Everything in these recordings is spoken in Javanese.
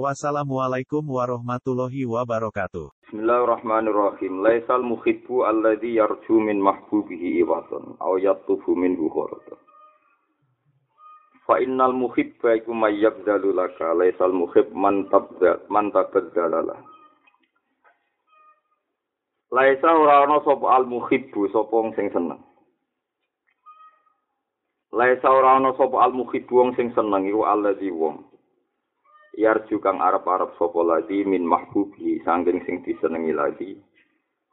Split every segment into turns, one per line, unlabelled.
Wassalamualaikum warahmatullahi wabarakatuh.
Bismillahirrahmanirrahim. Laisal muhibbu alladhi yarju min mahbubihi iwatan aw yatufu minhu ghuratan. Fa innal muhibba iku may yabdalu laka laisal muhib man tabda man tabaddala Laisa ora ana sapa al muhibbu sapa sing seneng. Laisa ora ana sapa al muhibbu wong sing seneng iku alladhi wong yarju kang arep-arep sapa lagi min mahbubi sangking sing disenengi lagi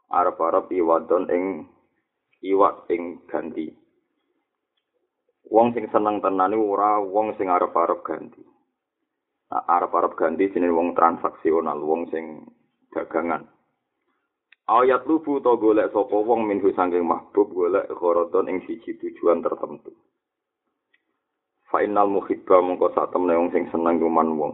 arep-arep iwadon ing iwak ing ganti. Wong sing seneng tenan ora wong sing arep-arep ganti. Nah, arep-arep ganti jenenge wong transaksional wong sing dagangan. Ayat lubu to golek sapa wong minhu sangking mahbub golek gharadon ing siji tujuan tertentu fa innal muhibba mongko sak temne wong sing seneng kuman wong.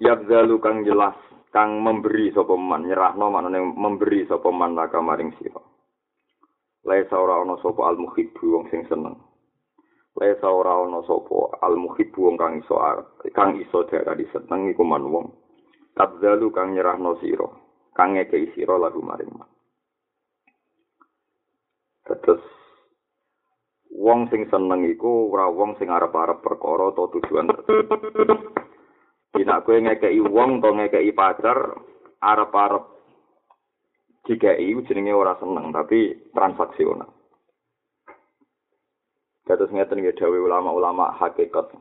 Yabzalu kang jelas kang memberi sapa man nyerahno maknane memberi sapa man laka maring sira. Laisa ora ana sapa al muhibbu wong sing seneng. Laisa ora ana sapa al muhibbu wong kang iso kang iso darani seneng iku man wong. Tabzalu kang nyerahno sira kang ngekeki sira lagu maring man. Terus wong sing seneng iku ora wong sing arep-arep perkara atau tujuan Dina kowe ngekeki wong to ngekeki pacar arep-arep dikeki jenenge ora seneng tapi transaksional. Terus ngeten nggih dawuh ulama-ulama hakikat.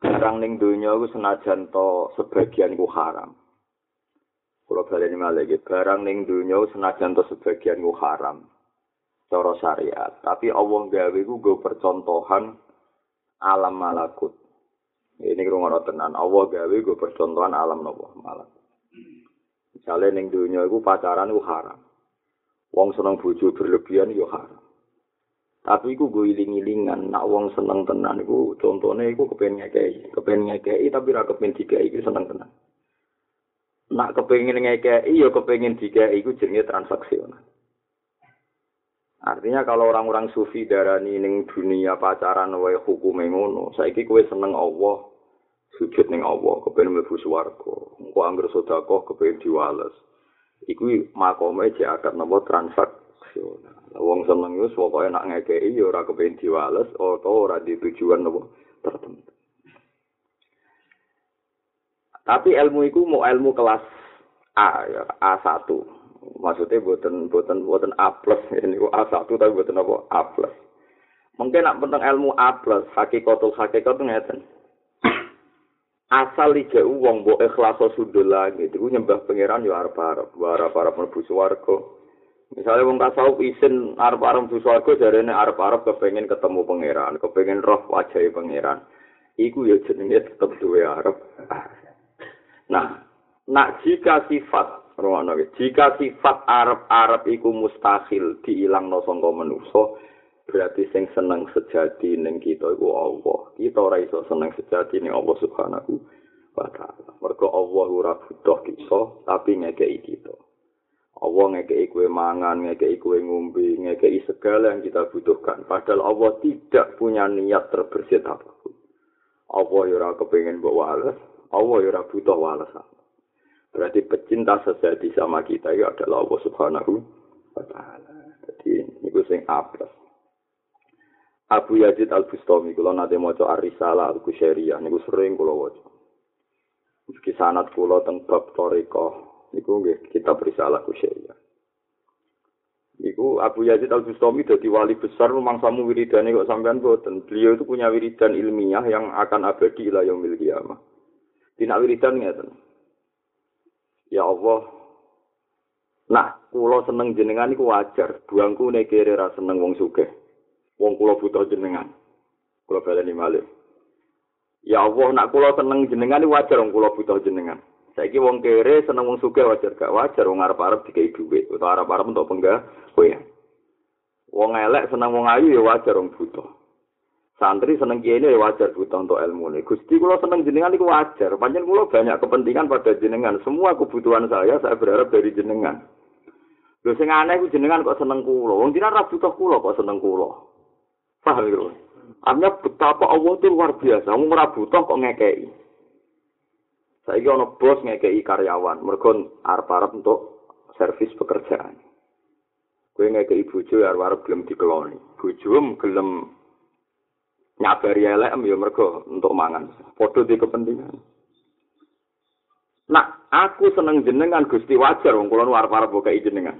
Barang ning donya iku senajan to sebagian ku haram. Kalau baleni malih barang ning donya senajan to sebagian ku haram. Cara syariat. Tapi Allah gawe ku go percontohan alam malakut. Ini rumah tenan. Allah gawe go percontohan alam nopo malakut. Misalnya ning dunia iku pacaran iku haram. Wong seneng bojo berlebihan yo haram. Tapi iku go iling-ilingan, nak wong seneng tenan iku contone iku kepen ngekei, kepen ngekei tapi ra kepen dikei iku seneng tenan. Nak kepengin ngekei yo kepengin dikei iku jenenge transaksional. Artinya kalau orang-orang sufi darani ning dunia pacaran wae hukume ngono, saiki kowe seneng Allah, sujud ning Allah, kepen mlebu swarga. Engko anggere sedekah kepen diwales. Iku makome jek akad napa transaksional. Wong seneng wis pokoke nak ngekeki ya ora kepen diwales atau ora di tujuan napa tertentu. Tapi ilmu iku mau ilmu kelas A ya, A1. Maksudnya buatan buatan buatan A plus ini A satu tapi buatan apa A plus mungkin nak tentang ilmu A plus hakikatul hakikat ngeten. Asal ije uang bo ikhlas sudul lagi itu nyembah pangeran yo arep arep arep arep mlebu swarga. Misalnya wong tasawuf isin arep arep mlebu swarga jarene arep arep kepengin ketemu pangeran kepengin roh wajah pangeran. Iku ya jenenge tetep duwe arep. Nah nak jika sifat Rono jika sifat Arab-Arab iku mustahil diilangno sangka manusa, berarti sing seneng sejati ning kita iku Allah. Kita ora iso seneng sejati ning Allah Subhanahu wa taala. Mergo Allah ora butuh kita, tapi ngekeki kita. Allah ngekeki kue mangan, ngekeki kue ngombe, ngekeki segala yang kita butuhkan. Padahal Allah tidak punya niat terbersit apapun. Allah ora kepengin mbok wales, Allah ora butuh walesan. Berarti pecinta sejati sama kita itu adalah Allah Subhanahu wa taala. Jadi niku sing apes. Abu Yazid Al Bustami kula nate maca Ar-Risalah Al Kusyairiyah niku sering kula waca. Meski sanad kula teng bab toriko niku nggih kitab Risalah Kusyairiyah. Niku Abu Yazid Al Bustami dadi wali besar samu wiridane kok sampean boten. Beliau itu punya wiridan ilmiah yang akan abadi ila yaumil qiyamah. Dina wiridan ngeten. Ya Allah, nah kulo seneng jenengan iku wajar. Buangku nekere ra seneng wong sugih. Wong kulo butuh jenengan. Kulo baleni malih. Ya Allah, nak kulo seneng jenengan iku wajar wong kulo butuh jenengan. Saiki wong kere seneng wong sugih wajar gak wajar wong arep-arep dikai dhuwit utawa arep-arep untuk penggah kowe. Wong elek seneng wong ayu ya wajar wong butuh. Santri seneng kiai ya wajar butuh untuk ilmu ini. Gusti kula seneng jenengan itu wajar. Panjen kula banyak kepentingan pada jenengan. Semua kebutuhan saya saya berharap dari jenengan. Lho sing aneh ku jenengan kok seneng kula. Wong jenengan ra butuh kula kok seneng kula. Paham ya? Artinya betapa Allah itu luar biasa. Wong ora butuh kok ngekei. Saiki ana bos ngekei karyawan, mergo arep-arep untuk servis pekerjaan. Kowe ngekei bojo arep-arep gelem dikeloni. Bojo gelem nyabari elek ya mergo untuk mangan. Padha di kepentingan. Nah, aku seneng jenengan Gusti wajar wong kula arep-arep kok jenengan.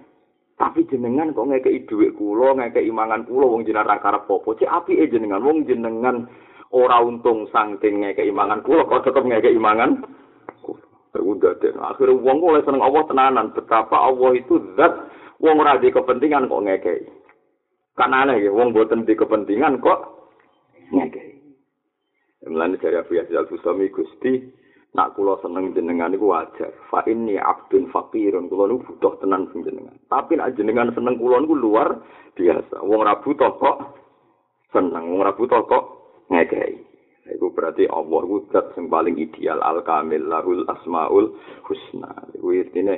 Tapi jenengan kok ngekei dhuwit kula, ngekei mangan kula wong jenengan ra karep apa. Cek apike jenengan wong jenengan ora untung saking ngekei mangan kula kok tetep ngekei mangan. udah deh. Akhirnya wong mulai seneng Allah tenanan. Betapa Allah itu zat wong ora di kepentingan kok ngekei. Kan aneh ya, wong boten di kepentingan kok ngekei. Mulane dari Abu Yazid Al-Bustami Gusti, nak kula seneng jenengan iku wajar. Fa inni abdun faqirun, kula nu butuh tenan sing jenengan. Tapi nak jenengan seneng kula niku luar biasa. Wong ora butuh kok seneng, wong ora butuh kok ngekei. Iku berarti Allah itu zat yang paling ideal al kamil lahul asmaul husna. Iku artinya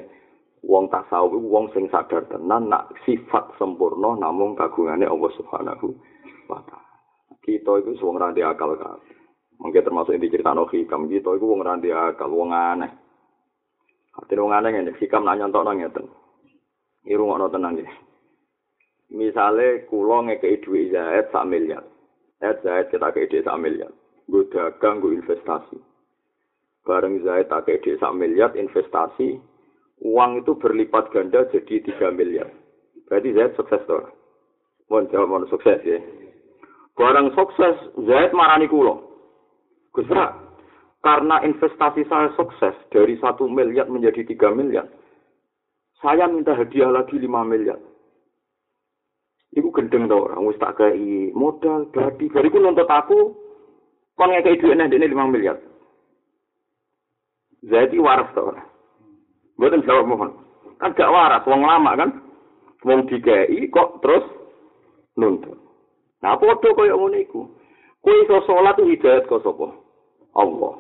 wong tasawuf wong sing sadar tenan nak sifat sempurna namun kagungane Allah Subhanahu wa taala. Kita itu wong ra akal kan. Mungkin termasuk yang diceritakan hikam kita itu wong ra akal, wong aneh. Artinya wong aneh ini, hikam nak nyontokno ngeten. Iru ngono tenan iki. Misale kula ngekeki dhuwit Zaid sak miliar. Zaid kita kei sak miliar. gue dagang, gue investasi. Bareng Zaid tak kayak desa miliar investasi, uang itu berlipat ganda jadi 3 miliar. Berarti Zaid sukses tuh. Mohon jawab mohon sukses ya. Barang sukses, Zaid marani kulo. Gus karena investasi saya sukses dari satu miliar menjadi 3 miliar, saya minta hadiah lagi 5 miliar. Iku gendeng tau orang, wis tak kayak modal, jadi, bariku nuntut aku, Kon ngekei duit nih, ini 5 miliar. Jadi waras tau. Buatan jawab mohon. Kan gak waras, wong lama kan. Wong dikei kok terus nuntut. Nah, podo kaya ngono iku. Kowe iso salat hidayat kok sapa? Allah.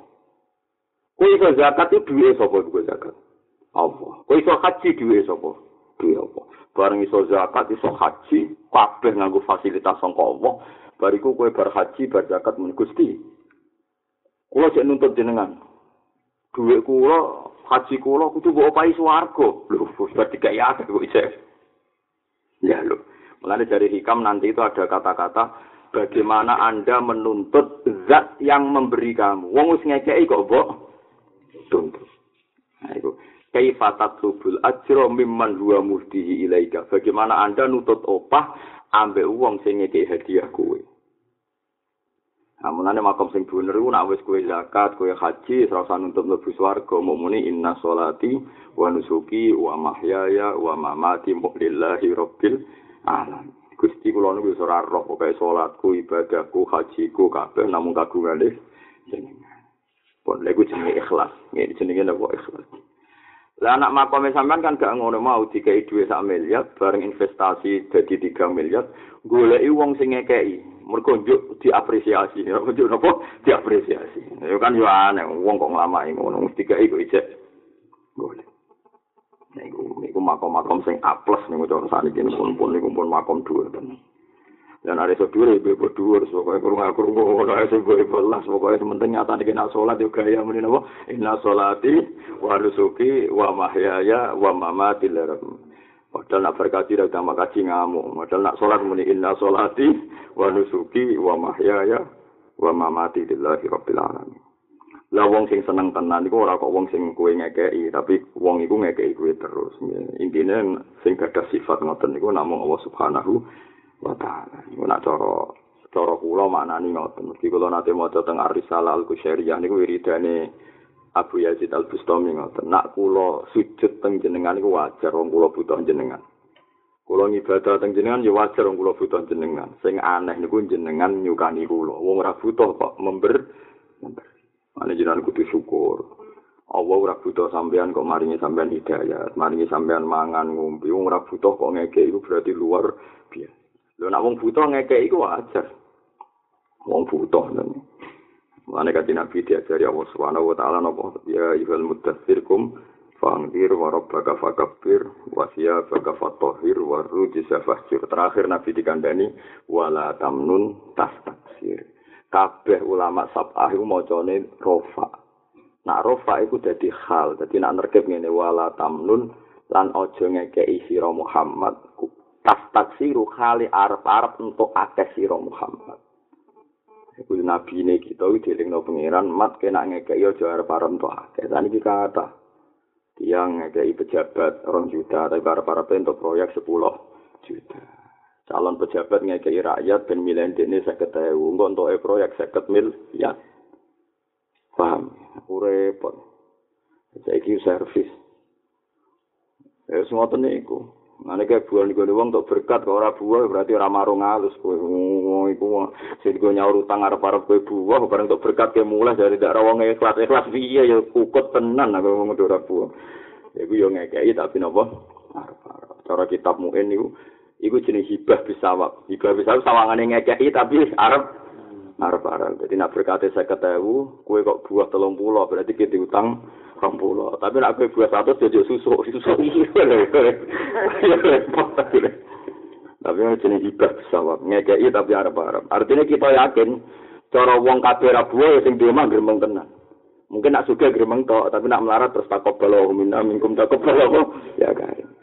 Kowe iso zakat itu duwe sapa iku zakat? Allah. Kowe iso haji duwe sapa? Duwe apa? Bareng iso zakat iso haji, kabeh nganggo fasilitas sangka Allah. bariku kowe bar haji bar zakat mun Gusti. Kula cek nuntut jenengan. Duit kula haji kula kudu mbok opahi swarga. Lho, berarti gak ya kok cek. Ya lho. Mulane dari hikam nanti itu ada kata-kata bagaimana Anda menuntut zat yang memberi kamu. Wong wis ngekeki kok mbok tuntut. Nah, itu. Kaifa tatlubul ajra mimman huwa muhdihi ilaika. Bagaimana Anda nutut opah ambek wong sing ngekeki hadiah kowe. Amunane makom sing bener iku nek wis kowe zakat, kowe haji, ora usah nuntut mlebu swarga, muni inna sholati wa nusuki wa mahyaya wa mamati lillahi rabbil alamin. Gusti kula niku wis ora roh pokoke salatku, ibadahku, hajiku kabeh namung kagungane jenengan. Pun lha jenenge ikhlas. Ngene jenenge napa ikhlas. Lah anak makom sampean kan gak ngono mau dikai dhuwit sak miliar bareng investasi dadi 3 miliar, goleki wong sing ngekeki. mergo njuk diapresiasi njuk napa diapresiasi ya kan yo aneh wong kok nglamai ngono mesti kaya iku ijek golek niku niku makom-makom sing A+ niku cara saniki pun pun niku pun makom dhuwur tenan dan ada sedulur ibu ibu dhuwur. Pokoknya kurung aku kurung ngono ae sing ibu belas pokoknya sementing nyata nek nak salat yo gaya muni napa? Inna sholati wa nusuki wa mahyaya wa mamati lillahi Padahal nak berkaji dan utama kaji ngamuk. Padahal nak sholat muni inna sholati wa nusuki wa mahyaya wa mamati lillahi rabbil alamin. Lah wong sing seneng tenan iku ora kok wong sing kowe ngekeki, tapi wong iku ngekeki kowe terus. Intine sing gadah sifat ngoten niku namung Allah Subhanahu wa taala. Iku nak cara cara kula maknani ngoten. Mesti kula nate maca teng Ar-Risalah Al-Qusyairiyah niku wiridane Abu Yazid Al Bustami ngoten. Nak kula sujud teng jenengan iku wajar wong kula butuh jenengan. Kula ngibadah teng jenengan ya wajar wong kula butuh jenengan. Sing aneh niku jenengan nyukani kula. Wong ora butuh kok member member. Ane jenengan kudu syukur. Allah ora butuh sampean kok maringi sampean hidayat, maringi sampean mangan ngombe, wong ora butuh kok ngekek iku berarti luar biasa. Lho nek wong butuh ngekek iku wajar. Wong butuh nang. Mane kanjeng Nabi diajari Allah Subhanahu wa taala napa ya ayyuhal mudaththir kum fangdir wa rabbaka fakabbir wa siyabaka fatahhir wa rujza fahjur. Terakhir Nabi dikandani wala tamnun tastaksir. Kabeh ulama sab'ah iku macane rofa. Nak rofa iku dadi hal, dadi nak nerkep ngene wala tamnun lan aja ngekeki sira Muhammad. Tas taksiru khali arep-arep untuk akeh sira Muhammad. Iku nabi ini kita dilingno pangeran mat kena ngekeki aja arep-arep untuk akeh. Iki kata yang ngekeki pejabat orang juta tapi arep-arep untuk proyek 10 juta. Calon pejabat ngekeki rakyat ben milih dene 50.000, engko untuk proyek 50 miliar. Paham? Repot. Saiki servis. Ya semua niku. Mane kayak bulan gue wong untuk berkat kok ora buah berarti ora marung halus kowe. Wong iku sing gue nyaur utang arep-arep kowe buah bareng untuk berkat ke mulai dari daerah wong ikhlas ikhlas piye ya kukut tenan aku ngomong ora buah. Ya gue yo ngekeki tapi napa? Arep-arep. Cara kitab muin niku iku jenis hibah bisawab. Hibah bisawab sawangane ngekeki tapi arep arep-arep. Jadi nak berkate 50.000, kowe kok buah 30 berarti kita utang rong puluh. Tapi nak kowe buah satu jadi susu, susu Tapi ini jenis hibah pesawat. Ngekei tapi arep-arep. Artinya kita yakin, cara wong kabeh ra buah sing diomah gremeng tenan. Mungkin nak suka gremeng tok, tapi nak melarat terus balo minna minkum balo ya kan.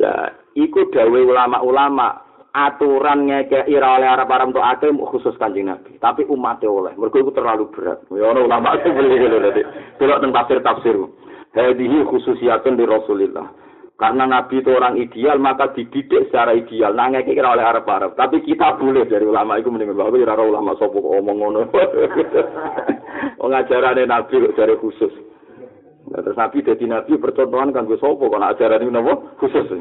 Ya, iku dawe ulama-ulama aturan ngekei ira oleh arab arab untuk ate khusus kanjeng nabi tapi umatnya oleh. Mereka itu terlalu berat. Ya orang ulama itu beli gitu nanti kalau tentang tafsir tafsir. Hadihi khususiatun di rasulillah. Karena nabi itu orang ideal maka dididik secara ideal. Nah ngekei ira oleh arab arab tapi kita boleh dari ulama. Itu mendingan bahwa ira ulama sopo omong ngono. Ngajarannya nabi dari khusus Nah, terus nabi jadi nabi percontohan kan gue sopo kalau ajaran ini nopo khusus.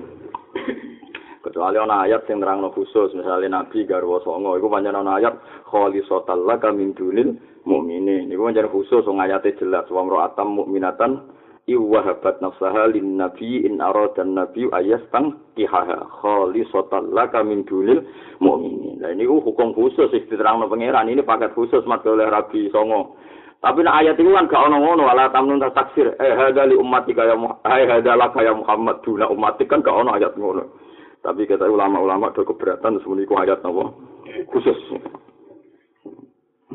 Kecuali ana ayat sing nerangno khusus misalnya nabi garwa songo iku pancen ana ayat kholisatal laka min dunil mukminin iku pancen khusus wong ayate jelas wa atam mukminatan iwahabat nafsaha lin nabi in aradan nabi ayastang kihaha. Kholisatal laka min dunil mukminin lah ini hukum khusus sing diterangno pangeran ini paket khusus mat oleh rabi songo Tapi nak ayat itu kan gak ono ngono ala tamnun taksir eh hada li ummati kaya eh hada la kaya Muhammad duna ummati kan gak ono ayat ngono. Tapi kata ulama-ulama do keberatan semuanya ku ayat nopo khusus.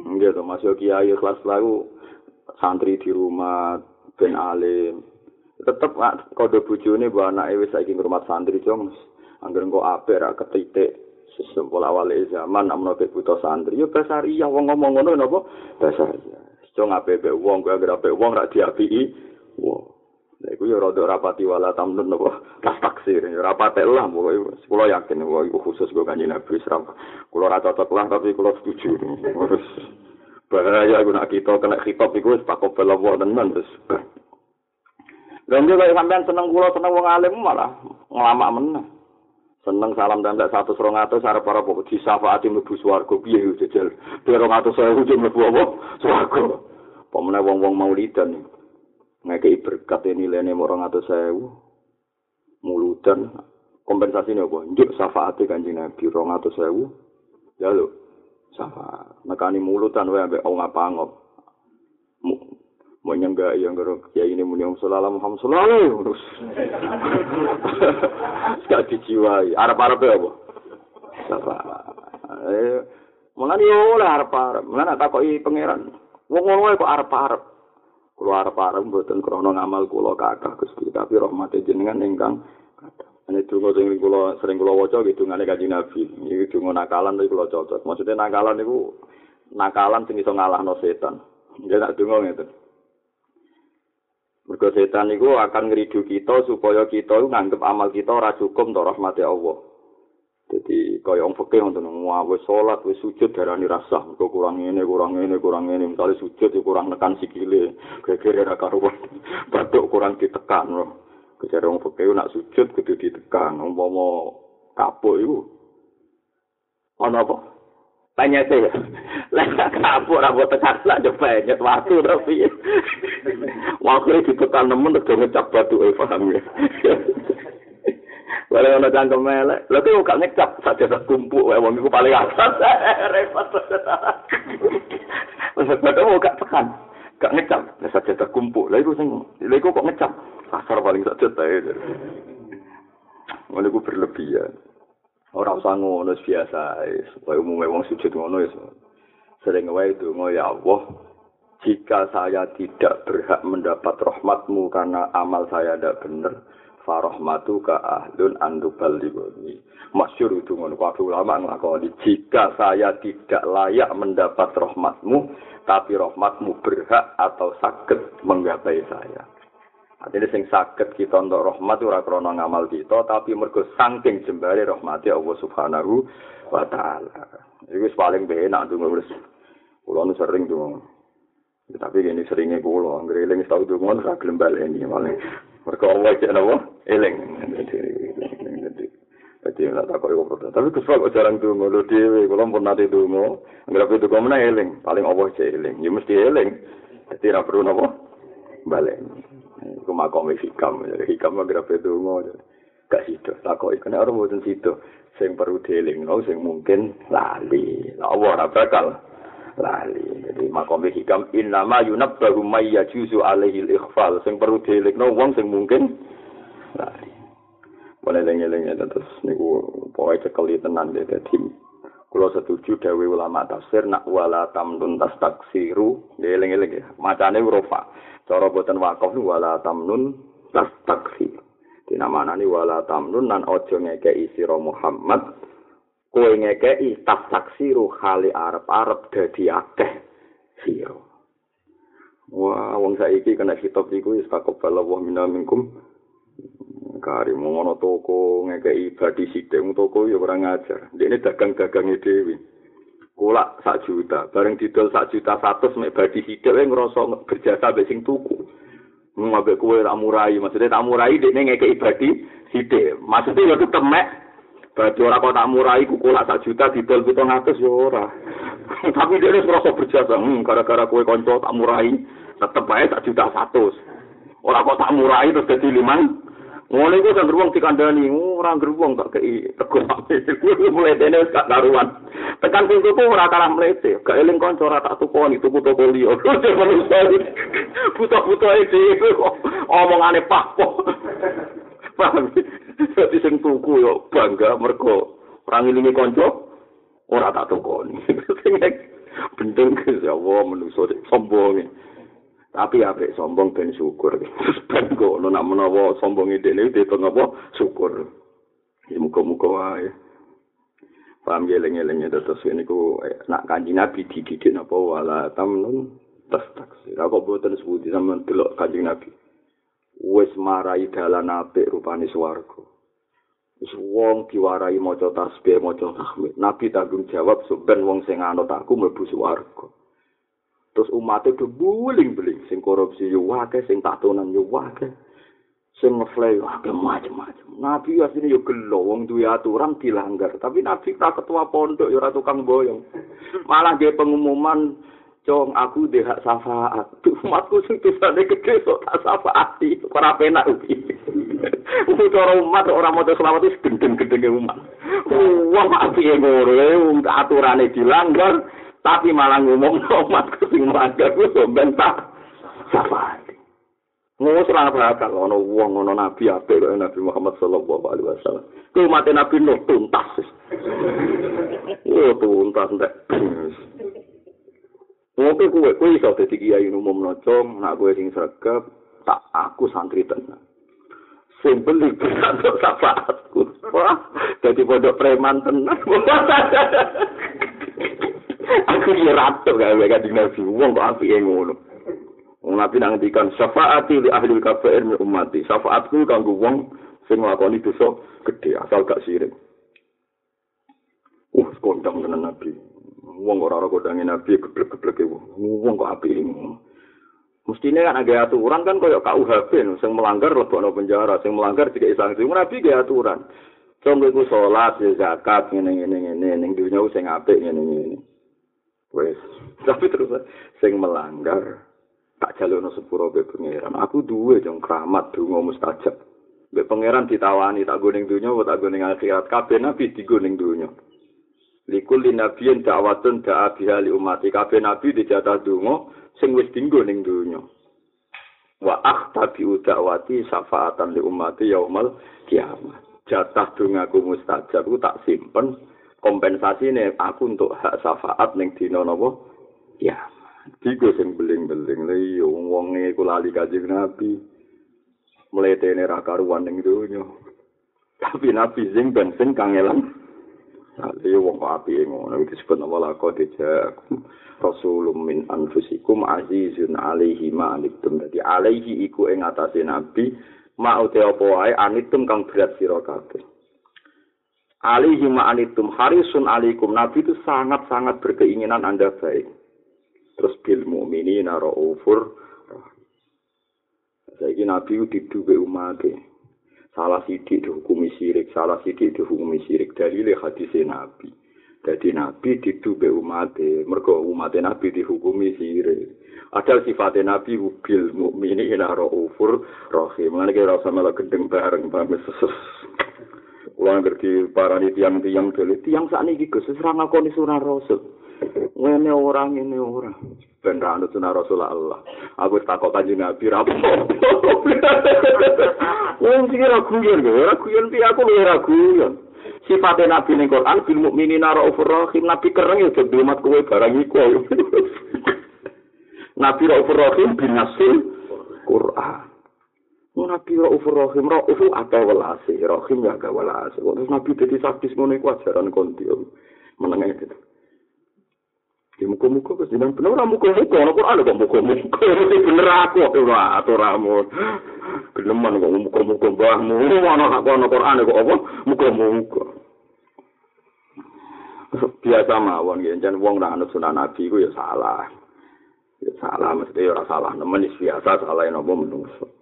Gitu, masuk kiai kelas lalu santri di rumah ben alim. Tetep kode bujune bahwa anak wis saiki ngrumat santri jong. Angger engko apik ra ketitik sesempul awal zaman namno butuh santri. Yo basaria wong ngomong ngono napa? Basaria. Jong apik wong gak apik wong ra diapiki. Wong. Lha iku ya rada rapati wala tamnun napa tas taksir ya rapate lah pokoke kula yakin kok iku khusus go kanjeng Nabi Islam. Kula ora cocok lah tapi kula setuju. Terus bahaya iku nak kita kena khitab iku wis pakop belawa tenan terus. Lha nek sampean seneng kula seneng wong alim malah nglamak meneh. Seneng salam dan tak satu serong atas arep para pokok di syafaat mlebu swarga piye yo jejel. Dua rong atus saya ujung mlebu apa? Swarga. Pemene wong-wong maulidan iki. ngekei berkat ini nilainya orang atau sewu mulutan kompensasi apa? Njuk syafaat kanjeng Nabi rong atau sewu ya lo syafaat nekani mulutan wae ambek wong apa ngop mau nyangga yang gero ya ini muni sallallahu Muhammad sallallahu terus gak dijiwai arep-arep apa syafaat eh mulane yo oleh arep-arep mulane takoki pangeran wong ngono kok arep-arep Kulo arep-arep mboten krana ngamal kula kathah Gusti, tapi rahmate jenengan kathah. Ini dungo sing kula sering kula waca gitu ngene kanjeng Nabi. Iki dungo nakalan tapi kula cocok. Maksudnya nakalan niku nakalan sing iso ngalahno setan. Ya tak dungo ngeten. Mergo setan niku akan ngridu kita supaya kita nganggep amal kita ora cukup untuk rahmati Allah. Jadi kaya wong ngoten wah wis salat wis sujud darani rasah mergo kurang ngene kurang ngene kurang ngene. Misale sujud ya kurang nekan sikile gegere ra karuan. Batuk kurang ditekan. Loh kejare wong fikih nak sujud kudu ditekan. Umpama kapuk iku. Ana apa Penyet ya. Lah kapur rambut tekan lah yo penyet waktu tapi. Waktu ditekan nemen udah ngecap batu eh paham ya. Walau ana cangkem melek, lha kok gak ngecap saja tak kumpul wae wong iku paling atas. Repot. Wes kok gak tekan. Gak ngecap, lah saja tak kumpul. Lha iku sing lha iku kok ngecap. Kasar paling saja ta. Ngono iku berlebihan. Ora usah ngono biasa supaya umumnya wong sujud ngono ya sering wae itu ya Allah jika saya tidak berhak mendapat rahmatmu karena amal saya tidak benar farahmatu ka ahlun andubal libuni masyur itu ngono waktu ulama ngelakoni jika saya tidak layak mendapat rahmatmu tapi rahmatmu berhak atau sakit menggapai saya Artinya sing sakit kita untuk rahmat ora krana ngamal kita tapi mergo saking jembare rahmati Allah Subhanahu wa taala. Iku paling benak ndonga wis. Kulo nu sering ndonga. Ya, tapi gini seringnya kulo anggere eling tau ndonga ora gelem baleni malah. Mergo Allah cek napa? Eling. Jadi ora tak kok iku Tapi kesel kok jarang ndonga lho dhewe kulo pun nate ndonga. Anggere itu kok eling, paling Allah cek eling. Ya mesti eling. Jadi ora perlu napa? Baleni. Iku makom hikam, hikam mah grape dongo. Gak sido, iku nek ora mboten sido. Sing perlu dieling, no, sing mungkin lali. Allah ora bakal lali. Jadi makom hikam innama yunabbahu may yajuzu alaihi al-ikhfal. Sing perlu dieling, no, wong sing mungkin lali. Boleh lengi-lengi terus niku pokoke cekeli tenan deh dadi Kulo setuju dawe ulama tafsir nak wala tamnun tas taksiru, eling-eling ya. Macane rofa. Cara boten wakaf wala tamnun tastakfi. Dinamanani wala tamnun nan ojo ngekei sira Muhammad kowe ngekei tastaksiru khali arep-arep dadi akeh sira. Wah, wong saiki kena kitab iku wis takobala wa minna minkum. Kari ngono toko ngekei badi sithik toko ya ora ngajar. Dene dagang-dagange dhewe. Kulak sak juta, bareng didol sak juta satu mek badi hidup yang ngerasa berjasa mbek sing tuku. Ngabek kue tak murai, maksudnya tak murai dia ngeke ibadi sidik. Maksudnya ya tetep mek, berarti orang kok tak murai ku kulak sak juta didol butuh ngatus ya ora. Tapi dia ngerasa berjasa, hmm, gara-gara kue konco tak murai, tetep aja sak juta satu. Orang kok tak murai terus jadi lima, Ngono iku sing wong dikandani, ora gerbong tak kei rego mulai dene gak karuan. Tekan sing tuku ora kalah mlete, gak eling kanca ora tak tukoni tuku toko liya. Buta-buta iki omongane pak. Paham? Dadi sing tuku yo bangga mergo ora ngilingi kanca ora tak tukoni. Bendeng ya Allah menungso sombong. Tapi ape sombong ben syukur. Ben ngono nak menawa sombong ide ne ditung apa? Syukur. Ya muga-muga wae. Paham geleng-geleng terus ini ku nak kanji nabi dididik napa wala tamnun tas taksi aku boten sebuti sama delok kanji nabi? Wis marai dalan apik rupane swarga. Wis wong diwarai maca tasbih maca tahmid nabi tanggung jawab ben wong sing anut aku mlebu swarga terus umatnya udah buling-buling sing korupsi yo wake sing tatonan yo wake sing ngeflay wake macam-macam nabi asline yo gelo wong duwe aturan dilanggar. Tapi nabi ra ketua pondok yo ra tukang boyong. Malah dia pengumuman cong aku deh hak syafaat. Umatku sing tusane gede sok tak syafaati. Ora penak ugi. Cara umat orang mau selamat itu gendeng-gendeng umat. Wong api ngono aturane dilanggar tapi malah ngomong umat sing melanggar ku bentah safari. Ngono ora bakal ono wong ono nabi apik kaya Nabi Muhammad sallallahu alaihi wasallam. Ku umat Nabi Nuh tuntas. Oh tuntas ndak. Ngopo kuwe kuwe iso dadi kiai umum nocong, nak kuwe sing sregep, tak aku santri tenan. Sing beli untuk syafaatku. Wah, dadi pondok preman tenan. aku iki ratu gawe kanjeng Nabi. Wong kok apike ngono. Wong nabi nang ngendikan syafaati li ahli kafir min ummati. Syafaatku kanggo wong sing nglakoni dosa gedhe asal gak sirik. Uh kondang tenan nabi. Wong ora ora kondange nabi geblek-gebleke wong. Wong kok apike ngono. Mestinya kan ada aturan kan koyo KUHP sing melanggar lebokno penjara, sing melanggar tidak sanksi. Nabi ge aturan. Contoh iku salat, zakat, ngene-ngene ngene, ning dunya sing apik ngene-ngene. Wes, tapi terus sing melanggar tak jalurno sepuro be pangeran. Aku duwe jong keramat donga mustajab. Be pangeran ditawani tak goning dunya tak goning akhirat. Kabeh nabi digoning dunya. Likul linabiyin da'watun da'a biha li umati. Kabeh nabi dijatah donga sing wis dinggo ning dunya. Wa akhtabi da'wati syafaatan li umati yaumal kiamat. Jatah dongaku mustajab ku tak simpen kompensasi nih aku untuk hak syafaat ning dina napa? Ya digo sing beling-beling. Lha iya wong-wonge ku lali kanjeng nabi. Mletene ra karuan ning donya. Tapi nabi sing ben sing kangelan Lha wong api ngono iki disebut nama lako dijak Rasulum min anfusikum azizun alaihi ma anitum. Dadi alaihi iku ing atase nabi ma uti apa wae anitum kang berat sira kabeh. Alihi ma'anitum harisun alikum. Nabi itu sangat-sangat berkeinginan Anda baik. Terus bil mu'minina ra'ufur. Saya Nabi itu diduga umat Salah sidik dihukumi sirik, salah sidik dihukumi sirik. Dalile hadisnya Nabi. Jadi Nabi diduga umat Mereka umat Nabi dihukumi sirik. Ada sifatnya Nabi bil mu'minina ra'ufur rahim. Mengenai kira sama lah gendeng bareng. Sesus. Kula ngerti parani tiang-tiang dhewe, tiang sakniki Gus wis ora ngakoni sunah Rasul. Ngene orang ini orang. Ben ra anut sunah Rasul Allah. Aku takok kanjeng Nabi ra Wong sing ora guyon, ora guyon pi aku ora guyon. Sifate Nabi ning Quran bil mukminina raufur rahim, Nabi kereng ya dadi umat kowe barang iku. Nabi raufur rahim bin nasil Quran. Nabi Raufur Rahim, Raufu ada welasi, Rahim ya agak welasi. Terus Nabi jadi sadis ngono iku ajaran konti. Menengah itu. Ya muka-muka ke sini, bener lah muka-muka, ada Quran kok muka-muka, ini bener aku, ora aturamu. Geneman kok muka-muka mbahmu, mana aku ada Quran kok apa, muka-muka. Biasa mawon, jangan wong nak anut sunnah Nabi, ya salah. Ya salah, mesti ya salah, nemen biasa, salah yang apa menungso.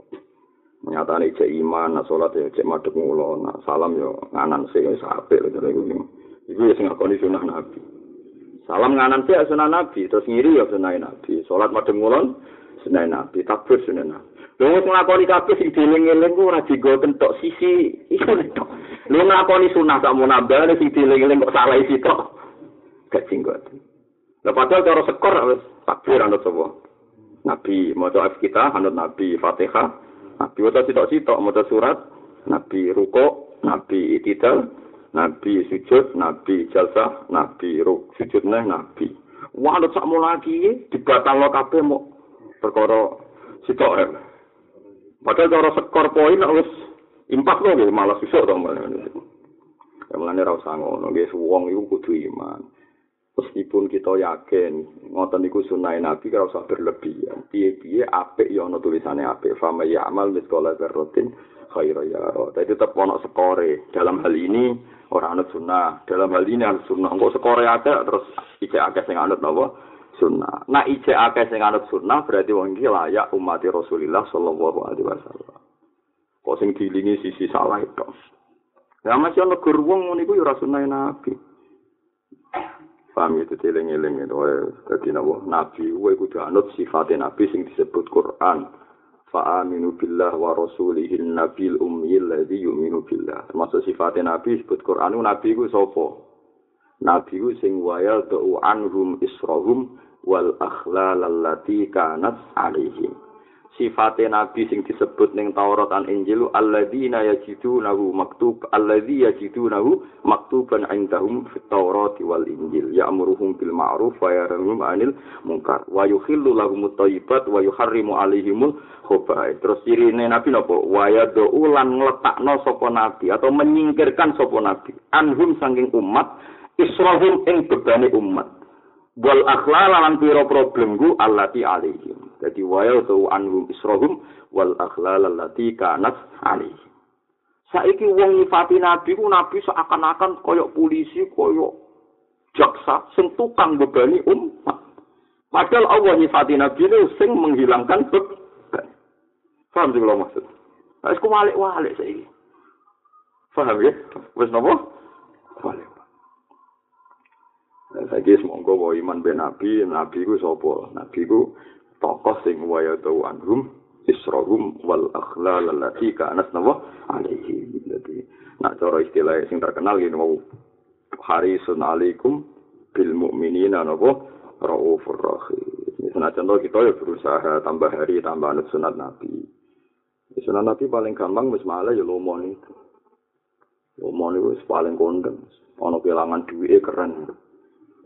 Nyatane cek iman, nak salat ya cek madhep mulo, nak salam yo nganan sing wis apik lho iku. Iku ya sing ngakoni sunah Nabi. Salam nganan sih sunah Nabi, terus ngiri ya sunah Nabi. Salat madhep mulo sunah Nabi, takbir sunah Nabi. Lho wis nglakoni kabeh sing dieling-eling ku ora digo kentok sisi iku tok. Lho nglakoni sunah sak munabah sing dieling-eling kok salah isi tok. Gak singgot. Lah padahal cara sekor wis takbir anut sapa? Nabi maca kita anut Nabi Fatihah Nabi wata sitok-sitok maca surat, Nabi ruko, Nabi itidal, Nabi sujud, Nabi jalsah, Nabi ruk sujud neh, Nabi. Wah, ada sakmu lagi, dibatal lo kabeh mau perkara sitok ya. Padahal cara skor poin harus impak lo malah susah dong. Ya mulane ra usah ngono, nggih wong iku kudu iman. Meskipun kita yakin ngoten niku sunah nabi kalau usah berlebihan. Piye-piye apik ya ana tulisane apik. Fama ya amal miskola berrotin khaira ya tapi tetap ono skore dalam hal ini orang anut sunnah. Dalam hal ini anut sunnah. Kok skore ada terus ijek akeh sing anut napa? Sunnah. Nah ijek akeh sing anut sunnah berarti wong iki layak umat Rasulullah sallallahu alaihi wasallam. Kok sing dilingi sisi salah itu? Ya masih ana gur wong niku ya ora sunah nabi paham itu eling-eling itu dadi napa nabi kuwi kudu anut sifat nabi sing disebut Quran. Fa aminu billah wa rasulihi nabil ummi alladhi yu'minu billah. Termasuk sifat nabi disebut Quran. Nabi ku sapa nabi ku sing wayal tu anhum israhum wal akhlal allati kanat alaihim sifate nabi sing disebut ning Taurat lan Injil alladzina yajidunahu maktub alladzi yajidunahu maktuban indahum fit Taurat wal Injil. Ya'muruhum bil ma'ruf wa yanhahum 'anil munkar. Wa yuhillu lahum thayyibat wa yuharrimu 'alaihimul khaba'ith terus sirine nabi napa? Wa yad'u lan ngletakno sapa nabi atau menyingkirkan sapa nabi. Anhum sanging umat israhum ing bebane umat. Wal akhlal lan pira problemku allati alaihim Jadi waya tu anhum isrohum wal akhlal allati kanat alih. Saiki wong nyifati nabi ku nabi seakan-akan koyok polisi, koyok jaksa, sing tukang bebani umat. Padahal Allah nyifati nabi ini sing menghilangkan beban. Faham sih kalau maksud? Nah, itu walik-walik saiki. Faham ya? Wes nopo? Walik. Saiki semoga wa iman ben nabi, nabi ku sapa? Nabi ku tokoh sing waya tau anhum israhum wal akhlal allati kanat nawa alaihi. Jadi nak cara istilah sing terkenal ngene mau harisun alaikum bil mukminina napa raufur rahim. Senajan contoh kita ya berusaha tambah hari tambah anut sunat nabi. Sunat nabi paling gampang wis malah ya lomo itu. Lomo itu paling kondang. Ono kehilangan duit keren.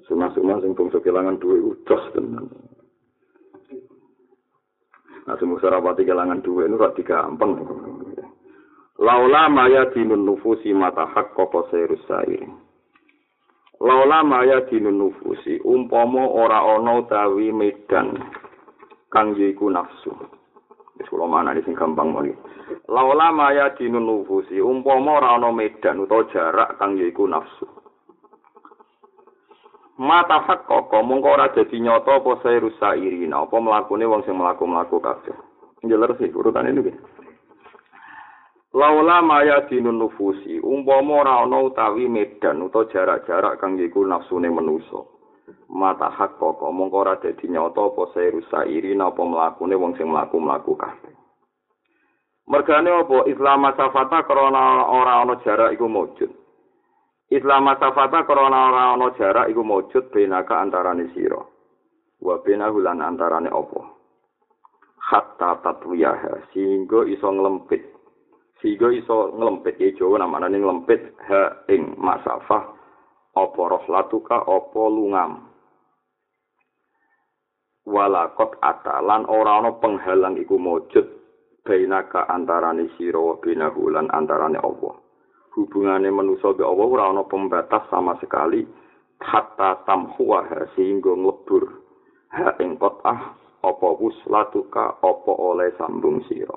Semua-semua sing bangsa kehilangan duit udah tenan. Nah, semua sarapati kehilangan duit itu rati gampang. Laula maya dinun nufusi mata hak koko serus sairi. Laula maya dinun nufusi umpomo ora ono tawi medan kang yiku nafsu. Wis mana sing gampang moni. Laula maya dinun nufusi umpomo ora ono medan utawa jarak kang yiku nafsu. Mata hak koko mongko ora dadi nyata apa sae rusa irina apa mlakune wong sing mlaku-mlaku kabeh. Njeler sih urutan ini Laula maya dinun nufusi umpama ora ana utawi medan utawa jarak-jarak kang iku nafsune manusa mata hak koko mongko ora dadi nyata apa sae rusa irina apa mlakune wong sing mlaku-mlaku kabeh. Mergane apa? Islam safata krana ora ana jarak iku mujud Islam masafata krana ora ana jarak iku mujud benaka antarane sira. Wa benahu lan antarane apa? Hatta tatwiyah sehingga iso nglempit. Sehingga iso nglempit ya Jawa namane nglempit ha ing masafah apa rohlatuka apa lungam. Walakot atalan ora ana penghalang iku mujud benaka antarane sira wa benahu lan antarane apa? Hubungane manusa be Allah ora ana pembatas sama sekali hatta tamhuwa sehingga nglebur. Ha ing qotah apa wuslatuka apa oleh sambung sira.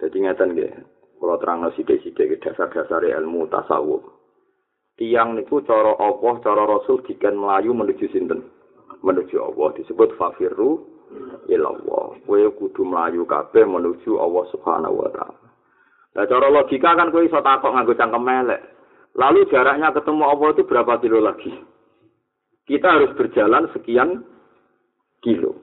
Jadi ngeten nggih kula terangno sithik-sithik dasar-dasar ilmu tasawuf. Tiang niku cara Allah cara Rasul diken melayu menuju sinten? Menuju Allah. Disebut fafirru ilallah. Kowe kudu melayu kabeh menuju Allah Subhanahu wa taala Nah, cara logika kan kowe iso takok nganggo cangkem melek. Lalu jaraknya ketemu Allah itu berapa kilo lagi? Kita harus berjalan sekian kilo.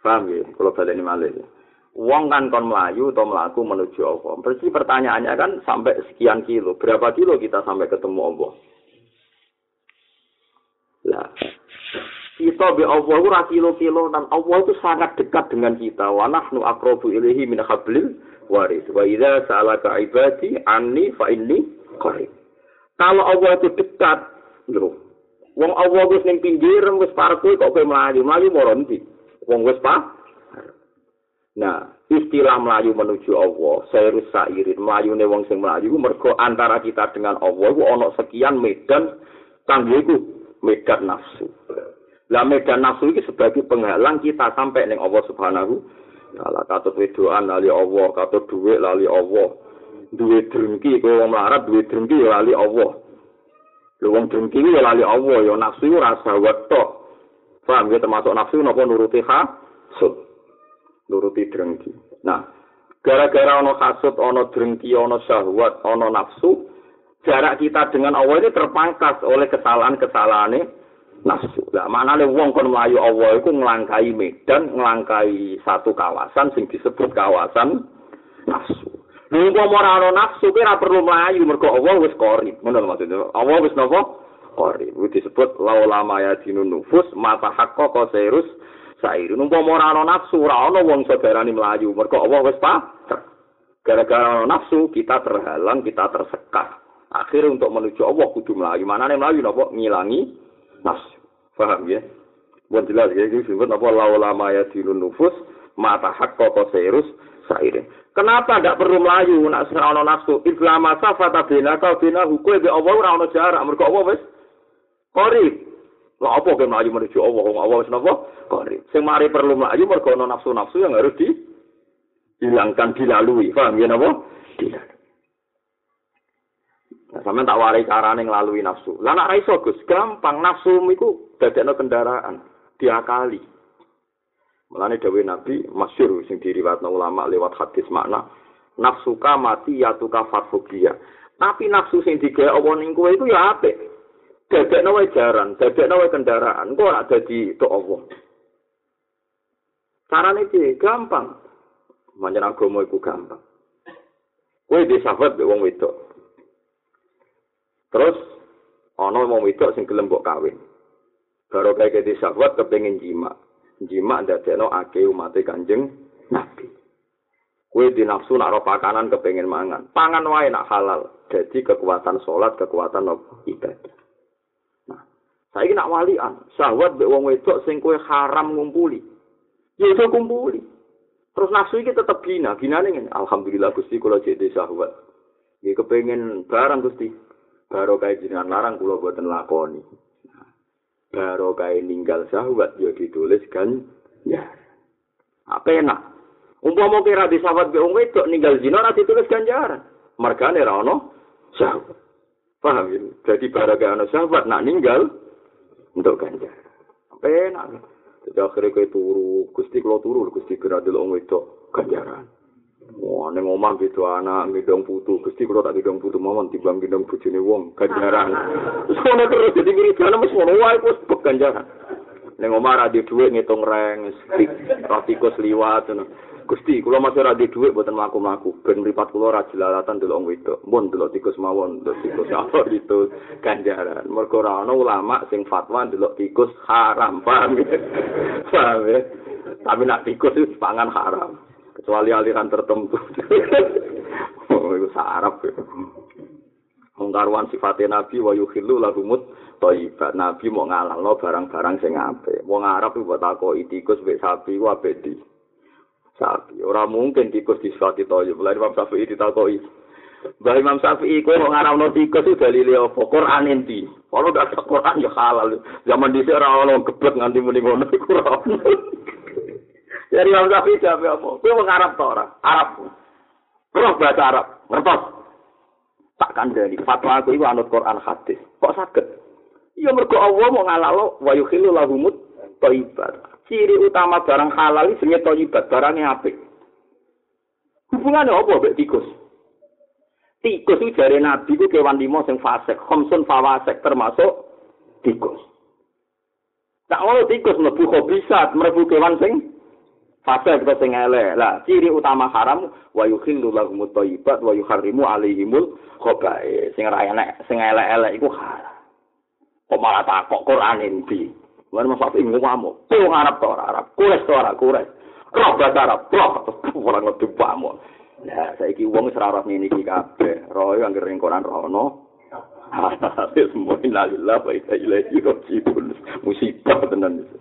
Paham ya? Kalau balik ini malah ya. Wong kan kon melayu atau melaku menuju Allah. Berarti pertanyaannya kan sampai sekian kilo. Berapa kilo kita sampai ketemu Allah? Lah, kita be Allah ora kilo-kilo dan Allah itu sangat dekat dengan kita. Wa nahnu aqrabu ilaihi min hablil waris. Wa idza sa'alaka ibadi anni fa inni qarib. Kalau Allah itu dekat, lho. Wong Allah wis ning pinggir wis parek kok kowe mlayu, mlayu moro ndi? Wong wis pa. Nah, istilah melayu menuju Allah, sairus sairin, melayune wong sing melayu, mergo antara kita dengan Allah itu ana sekian medan kanggo iku medan nafsu. Lah medan nafsu iki sebagai penghalang kita sampai ning Allah Subhanahu taala. Katut wedoan lali Allah, katut dhuwit lali Allah. Duwe drengki kowe wong melarat duwe drengki ya lali Allah. Lho wong drengki ya lali Allah ya nafsu rasa wetok. Paham ya termasuk nafsu napa nuruti hasud. Nuruti drengki. Nah, gara-gara ana hasud, ana drengki, ana syahwat, ana nafsu, jarak kita dengan Allah ini terpangkas oleh kesalahan-kesalahan nafsu. Lah maknane wong kon mlayu Allah iku nglangkai medan, nglangkai satu kawasan sing disebut kawasan nafsu. Lha kok ora ana nafsu kuwi ora perlu mlayu mergo Allah wis qori. Ngono maksudnya. Allah wis napa? Qori. Kuwi disebut laula maya dinun nufus mata hakka serus sair. Numpama ora ana nafsu ora ana wong saudarane mlayu mergo Allah wis pa. Gara-gara nafsu kita terhalang, kita tersekat. Akhirnya untuk menuju Allah kudu melayu. Mana nih melayu napa ngilangi nafsu. Paham ya? Buat jelas ya, ini disebut apa laulama ya dinun nufus mata hak koko serus sairin. Kenapa tidak perlu melayu nak serana nafsu? Islama safata bina kau bina hukum be Allah ono jarak mergo Allah wis qarib. Lah apa ke melayu menuju Allah? Wong Allah wis napa? Qarib. Sing mari perlu melayu mergo ono nafsu-nafsu yang harus dihilangkan dilalui. Paham ya napa? Dilalui. Nah, sampean tak warai carane nglalui nafsu. Lah nek iso Gus, gampang nafsu iku dadekno kendaraan, diakali. Mulane dawuh Nabi masyhur sing diriwayatno ulama lewat hadis makna nafsuka mati yatuka fatfukia. Tapi nafsu sing digawe Allah ning kowe iku ya apik. Dadekno wae jaran, dadekno wae kendaraan, kok ora dadi tok Allah. Carane iki gampang. Manjen agama iku gampang. Kowe di sahabat mbek wong wedok. Terus ana wong wedok sing gelem mbok kawin. Baru kayak di sahabat kepengin jima. Jima dadekno akeh umat Kanjeng Nabi. Kue di nafsu nak pakanan kepengen mangan. Pangan wae nak halal. Jadi kekuatan sholat, kekuatan ibadah. Nah, saya nak walian. Syahwat be wong wedok sing kue haram ngumpuli. Ya kumpuli. Terus nafsu ini tetap gina. Gina nih Alhamdulillah Gusti kalau jadi syahwat. Ini kepengen barang Gusti. Baru kayak jenengan larang kula buatan lakoni. Baru kayak ninggal syahwat ya ditulis kan. Ya. Apa enak? Umpama kira di sahabat be wong wedok ninggal zina ora ditulis ganjaran. Mergane ra ono sahabat. Paham ya? Jadi barang ono sahabat nak ninggal untuk ganjaran. Apa enak? Jadi akhirnya kayak turu, gusti kalau turu, gusti kira di wong wedok ganjaran. Wah, neng omah gitu anak ngidong putu, gusti kalau tak ngidong putu mawon tiba ngidong bujune wong ganjaran. Soalnya terus jadi wiridan mesti ngono wae wis ganjaran. Neng omah ra di dhuwit ngitung reng, ratikus liwat ngono. Gusti, kula masih ora dhuwit mboten mlaku-mlaku. Ben mripat kula ora jelalatan delok wedok. Mun delok tikus mawon, delok tikus apa itu ganjaran. Mergo ora ana ulama sing fatwa delok tikus haram, paham ya? paham ya? Tapi nak tikus itu pangan haram. Kecuali aliran tertentu. oh, itu sarap ya. Mengkaruan sifatnya Nabi wa yukhillu lahumut thayyibat. Nabi mau ngalalno barang-barang sing apik. Wong Arab iku takoki tikus mek sapi ku apik di. sapi. Ora mungkin tikus disifati toyo. Mulai Imam Syafi'i ditakoki. Mbah Imam Syafi'i kowe kok ngaramno tikus itu dalile apa? Quran enti. Kalau gak ada Quran ya halal. Zaman dhisik ora ono geblek nganti muni iku ora ono. Jadi Imam Syafi'i jawab apa? Kowe wong Arab ta ora? Arab. Roh bahasa Arab. Ngertos? Tak kandhani. Fatwa aku iku anut Quran hadis. Kok saged? Iya mergo Allah mau ngalalo wa yukhillu lahumut thayyibat. ciri utama barang halal jenenge thayyibat, barangnya apik. Hubungannya apa mbek tikus? Tikus itu dari Nabi itu kewan limo sing fasek, khomsun fawasek termasuk tikus. Tak mau tikus mlebu khobisat, mlebu kewan sing fasek atau sing elek. Lah, ciri utama haram wa yukhillu lahumut thayyibat wa yuharrimu alaihimul khobai. Sing ra enek, sing elek-elek iku haram. Kok malah takok Quran endi? Wong mas Safi ngamuk. Kowe Arab to ora Arab? Kures to ora kures? Roh bahasa Arab, roh ora ngerti pamon. Lah saiki wong ora roh ngene iki kabeh. Roh yo anggere ning Quran rono. Wis mung inalillah wa inna ilaihi rajiun. Musibah tenan iki.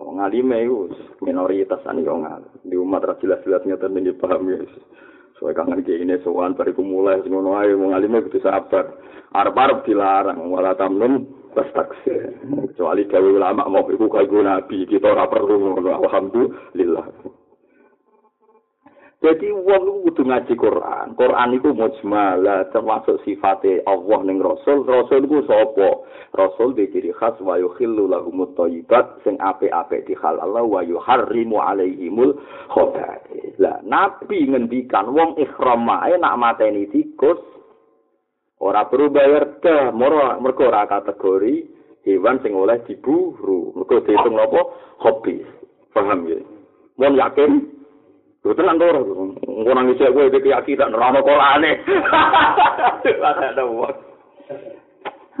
Wong alime iku minoritas ane yo Di umat ra jelas-jelas ngeten iki paham ya. Soale kangen iki ini sowan bariku mulai ngono ae wong alime kudu sabar. Arep-arep dilarang wala tamnun pas taksir. Kecuali gawe ulama mau iku kaya nabi, kita ora perlu alhamdulillah. Jadi wong iku kudu ngaji Quran. Quran iku mujmal, termasuk sifate Allah ning Rasul. Rasul iku sapa? Rasul di ciri khas wa yukhillu lahumut thayyibat sing apik-apik dihalal wa yuharrimu alaihimul khaba'ith. Lah nabi ngendikan wong ihram ae nak mateni tikus ora perlu bayar ke mergo ora kategori hewan sing oleh diburu mergo dihitung apa hobi paham ya mon yakin Lho tenan to ora engko nang isih kowe iki keyakinan ora ono kolane ada wong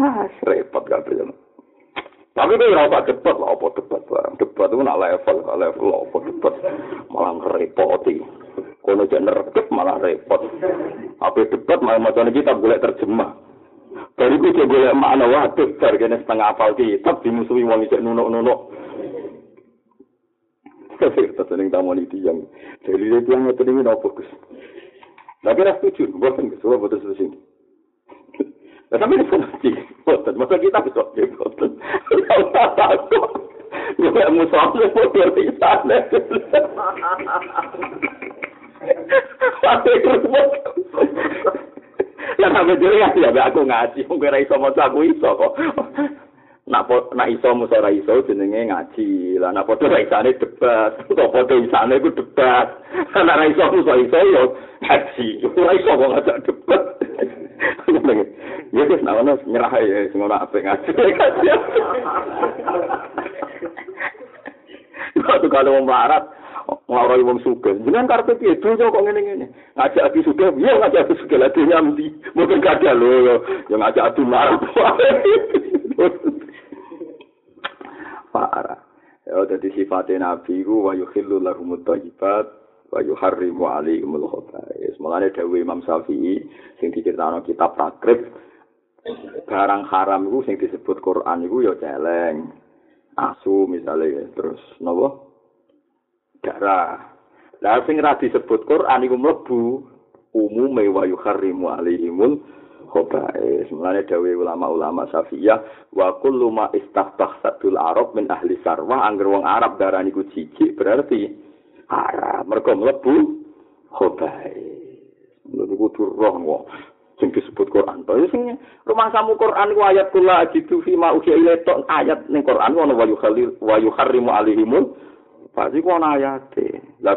ah repot kabeh Tapi itu ora usah debat lah, apa debat barang. Debat itu nak level, level apa debat. Malah ngerepoti. Kono jener malah repot. Apa debat malah macam kitab boleh terjemah. Dari itu dia boleh makna waduh, dari kena setengah apal kitab dimusuhi wong isek nunuk-nunuk. Kita sering tamu ini yang dari itu yang itu ini fokus. Tapi rasa setuju, bukan, semua betul setuju. Nah, tapi ini sih, boten. Masa kita bisa ya boten. Ya musuh di sana. Pasti kerupuk. Lah sampe dhewe ya aku ngaji, mung ora iso aku iso kok. Nak nak iso musa ora iso jenenge ngaji. Lah nak padha isane debat, kok padha isane ku debat. Nak ora iso musa iso yo Haji, ora iso kok ngajak debat. Ya wis nak ono nyerah ya sing ora apik ngaji. Waktu kalau wong barat, ngloroi wong sugih. Jenengan karepe piye donya kok ngene-ngene. Ngajak ati sugih, iya ngajak ati sugih lha dunya ndi? Mboten kadal lho, ya ngajak ati marah. Parah. Ya dadi sifatnya nabi ku wa yukhillu lahumut thayyibat wa yuharrimu alaihimul khaba'is. Mulane dawuh Imam Syafi'i sing diceritakno kitab takrib barang haram iku sing disebut Quran iku ya celeng. Asu misalnya terus napa? Darah. Lah sing ra disebut Quran iku mlebu umume wa yuharrimu alaihimul khaba'is. Mulane dawuh ulama-ulama Syafi'iyah wa kullu ma istahtasatul arab min ahli sarwa angger wong Arab darani ku jijik berarti haram. Mergo mlebu khaba'is. Lalu kudu roh kok sing disebut Quran. Tapi sing rumah samu Quran ku ayat kula gitu fi ma uhi ilaito ayat ning Quran ono wa yuharrimu alaihimul Pasti ku ana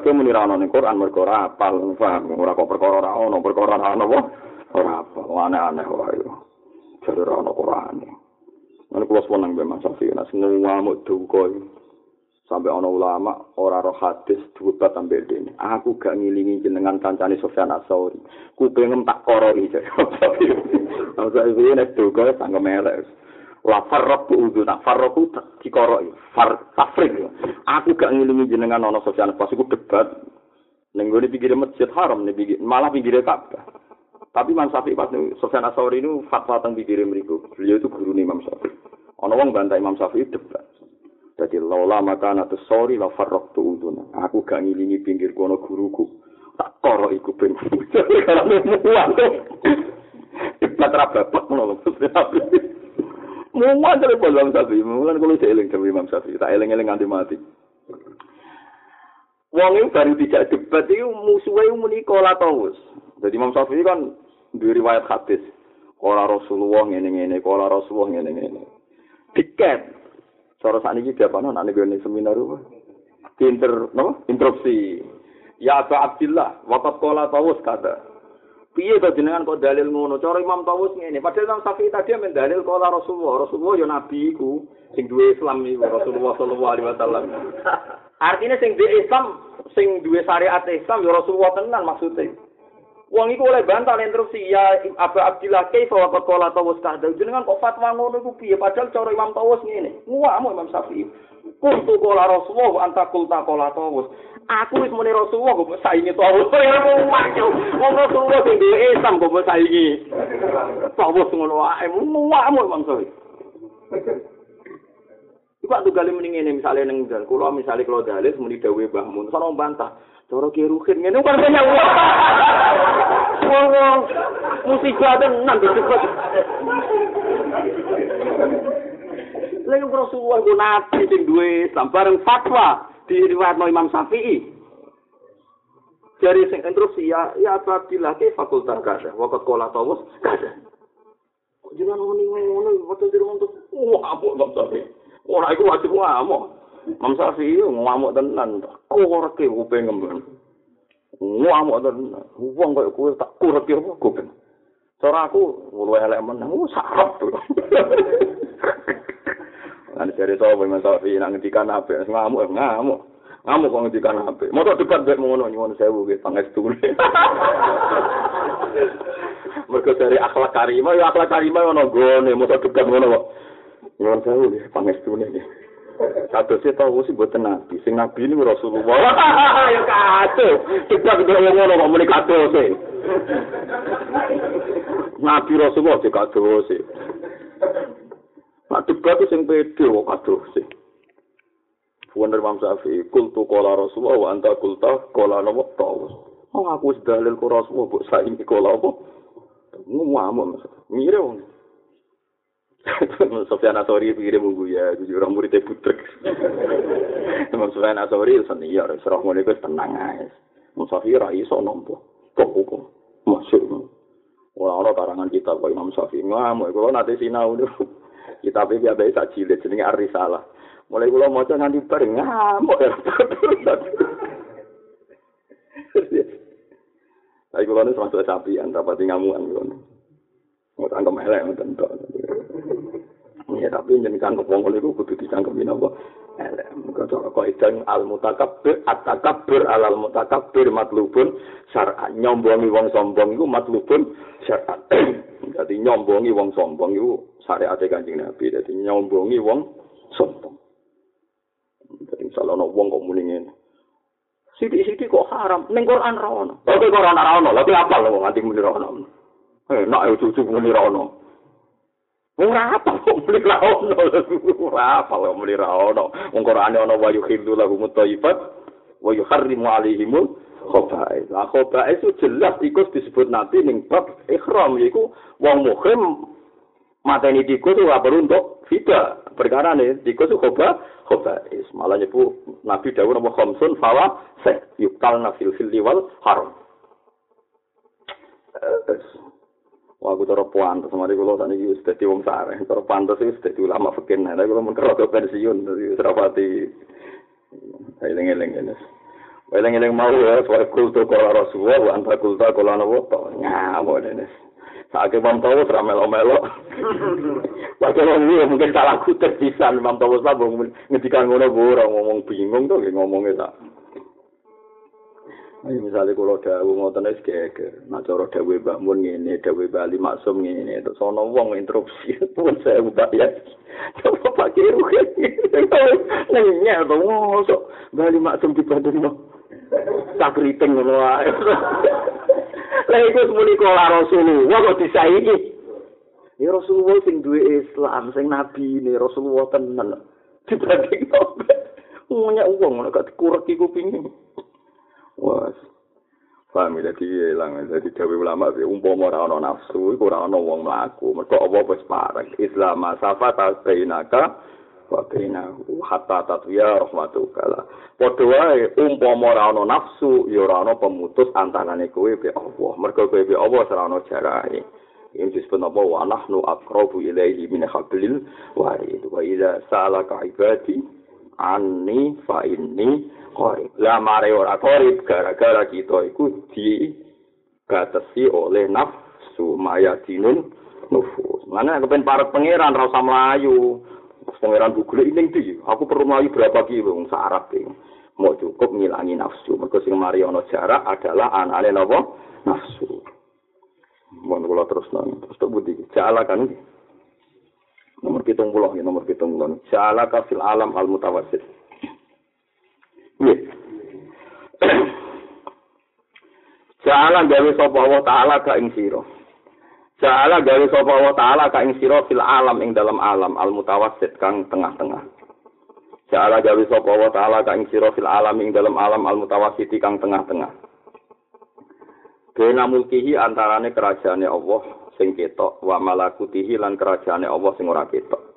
kowe muni ra ono ning Quran mergo apal, paham ora kok perkara ora ono, perkara ora ono? Ora apa aneh-aneh wae jare ora ana Quran Mana kulo seneng mbek Mas Safi, nek semua mau duka sampai ana ulama ora roh hadis debat sampai dene. Aku gak ngilingi jenengan kancane Sofyan Asauri. Ku pengen tak koroi jare. Masa iki nek duka sanggo melek. La farraq udu nak farraq dikoroi. Far tafrik. Aku gak ngilingi jenengan ana Sofyan pas iku debat ning gone pinggir masjid haram ning malah pinggir Ka'bah. Tapi Imam Syafi'i pas Sofyan Asawri ini fatwa tentang pikirin mereka. Beliau itu guru Imam Syafi'i. Ono wong bantah Imam Syafi'i debat. Jadi laula maka natus sorry la farrok. Aku gak ngilingi pinggir kono guruku. Tak koro iku ben. Karena muat. Debat rabapak ngono. Muat dari Imam Syafi'i. Mulan kalau saya eling sama Imam Syafi'i. Tak eling-eling nganti mati. Wong itu baru tidak debat itu musuhnya muni kola tawus. Jadi Imam Syafi'i kan di riwayat hadis. Kala Rasulullah ngene-ngene, kala Rasulullah ngene-ngene. Tiket. Cara saat ini dia apa? Nanti gue seminar apa? Inter, no? Interupsi. Ya Abu Abdillah, wakat kola tawus kata. Piye to jenengan kok dalil ngono? Cara Imam Tawus ngene. Padahal Imam Syafi'i tadi men dalil kala Rasulullah. Rasulullah ya nabi iku sing duwe Islam iku Rasulullah sallallahu alaihi wasallam. Artinya sing duwe Islam, sing duwe syariat Islam ya Rasulullah tenan maksudnya. Wong iku oleh bantah interupsi ya Abu Abdillah kaifa wa qala tawus kada. Jenengan kok fatwa ngono iku piye padahal cara Imam Tawus ngene. Nguamu Imam Syafi'i. Kuntu qala Rasulullah anta qulta qala tawus. Aku wis muni Rasulullah kok saingi tawus. Ya wong Rasulullah sing dhewe Islam kok saingi. Tawus ngono wae. Nguamu Imam Syafi'i. Iku tuh gali mending ini misalnya neng dan kulo misalnya kalau dalis muni dawe bahmun, sono bantah. Cara ki ruhin ngene kan banyak wong. Wong musibah tenan cepet. Lalu Rasulullah ku nabi sing duwe sambareng fatwa di riwayat Imam Syafi'i. Dari sing instruksi ya ya Abdillah ke fakultas kada, wakat kola tawus kada. Jangan ngomong ngono, waktu di rumah tuh, wah, apa Imam Syafi'i? Ora iku wajib ngamuk. Imam Syafi'i ngamuk tenan. Koreke kuping ngembang. Ngamuk tenan. Wong koyo kowe tak koreke apa kuping. Cara aku luwe elek meneh, oh sarap. Lan jare to Imam Syafi'i nang ngendikan apik ngamuk ngamuk. Ngamuk kok ngendikan apik. Moto debat mek ngono nyuwun sewu ge pangestu. Mergo dari akhlak karimah ya akhlak karimah ono gone moto debat ngono kok. Nyuwun sewu ge pangestu Kado sih tahu sih buat nabi, sing nabi ini Rasulullah. Ya kado, kita kedua ngomong ngomong muni kado sih. Nabi Rasulullah sih kado sih. Nah debat itu sing pede kok kado sih. Wonder Imam Syafi'i, kultu kola Rasulullah, wa anta kulta kola nopo tahu. Oh aku dalil ku Rasulullah, bu saing kola apa? Ngomong, mirip wong. Sofyan Asori pikirnya munggu ya, jujur orang muridnya butrek. Imam Sofyan Asori seni ya, serah mulai tenang. Imam Syafi'i rai so nompo, kok hukum, masuk. Orang-orang karangan kita kok Imam Syafi'i ngamuk, kalau nanti sinau dulu. Kita pikir biasa tak jilid, jadi nggak salah. Mulai kalau mau nganti bareng ngamuk ya. Tapi kalau ini termasuk sapian, rapati ngamuan kalau Mau tangkem elek, mau tentu. Ya, tapi jadi kan kepongkol itu kudu dicangkemin apa? Elek. Maka cara kok idang al-mutakabbir, at-takabbir al-mutakabbir matlubun syar'an. Nyombongi wong sombong itu matlubun syar'an. Jadi nyombongi wong sombong itu syariat kanjeng Nabi. Jadi nyombongi wong sombong. Jadi misalnya ada wong kok muni ngene. Sidi-sidi kok haram, ning Quran ra ono. Oke Quran ra ono, lha apa lho nganti ra ono. Eh, nak yo cucu muni ra ono. Ora apa kok muni ra ono. Ora apa kok muni ra ono. Wong Quran ono wa yuhillu lahum thayyibat wa yuharrimu alaihim khaba'is. Lah khaba'is itu jelas iku disebut nanti ning bab ihram yaiku wong muhrim mateni tikus ora perlu untuk fida. Perkara nih tikus itu khoba khobais. Malah nyepu Nabi Dawud nama khamsun fawa se yukal nafil fil wal haram. Wah, aku taruh pantas sama dia kalau tadi wis dadi wong sareh. Taruh pantas wis dadi ulama fikih. Nah, kalau mun kerja pensiun dadi serapati. Eling-eling ini. Eling-eling mau ya, soal kultur kalau Rasulullah, wa anta kultur kalau nabi, ngamuk ini. Saake Imam Tawus ra melo-melo. Padahal ini mungkin salah kutek pisan Imam Tawus lah ngendikan ngono ora ngomong bingung to ngomongnya tak. Ayo misalnya kalau dawu ngoten wis geger, nah cara dawe Mbak Mun ngene, dawe Bali Maksum ngene, terus ana wong interupsi pun saya mbak ya. Coba pakai rugen. Nanya to mosok Bali Maksum dibandingno. Tak kriting ngono wae. Lah iku muni kala Rasulullah kok disaiki. Ya Rasulullah sing duwe Islam, sing nabi ne Rasulullah tenan. Dibandingno. Nanya wong nek dikurek iku pingin. Wah. Paham ya, jadi hilang. Jadi dawe ulama, umpama ora ana nafsu, iku ora ana wong mlaku. Mergo apa wis parek. Islam safa bainaka wa bainahu hatta tatwiya rahmatukala. Padha wae umpama ora ana nafsu, ya ora ana pemutus antarane kowe be Allah. Mergo kowe be Allah ora ana jarahe. Ini disebut apa? Wa nahnu akrabu ilaihi min hablil warid. Wa idza sa'alaka ibadi anni fa inni korib. Lah mare ora korib gara-gara kita iku di batasi oleh nafsu mayadinun nufus. Mana kepen para pangeran ra usah mlayu. Pangeran Google ini di, aku perlu melayu berapa kilo, wong sarap Mau cukup ngilangi nafsu. Mereka sing mari ana jarak adalah anane napa? Nafsu. Mohon kula terus nang terus tak budi. Jala kan Nomor pitung puluh, nomor pitung puluh. Jala kafil alam al mutawassit. Jala gawe sapa Allah taala ka ing sira. Jala gawe sapa Allah taala ka ing sira fil alam ing dalam alam al mutawassit kang tengah-tengah. Jala gawe sapa Allah taala ka ing sira fil alam ing dalam alam al mutawassit kang tengah-tengah. Bena mulkihi antarane kerajaane Allah sing ketok wa malakutihi lan kerajaane Allah sing ora ketok.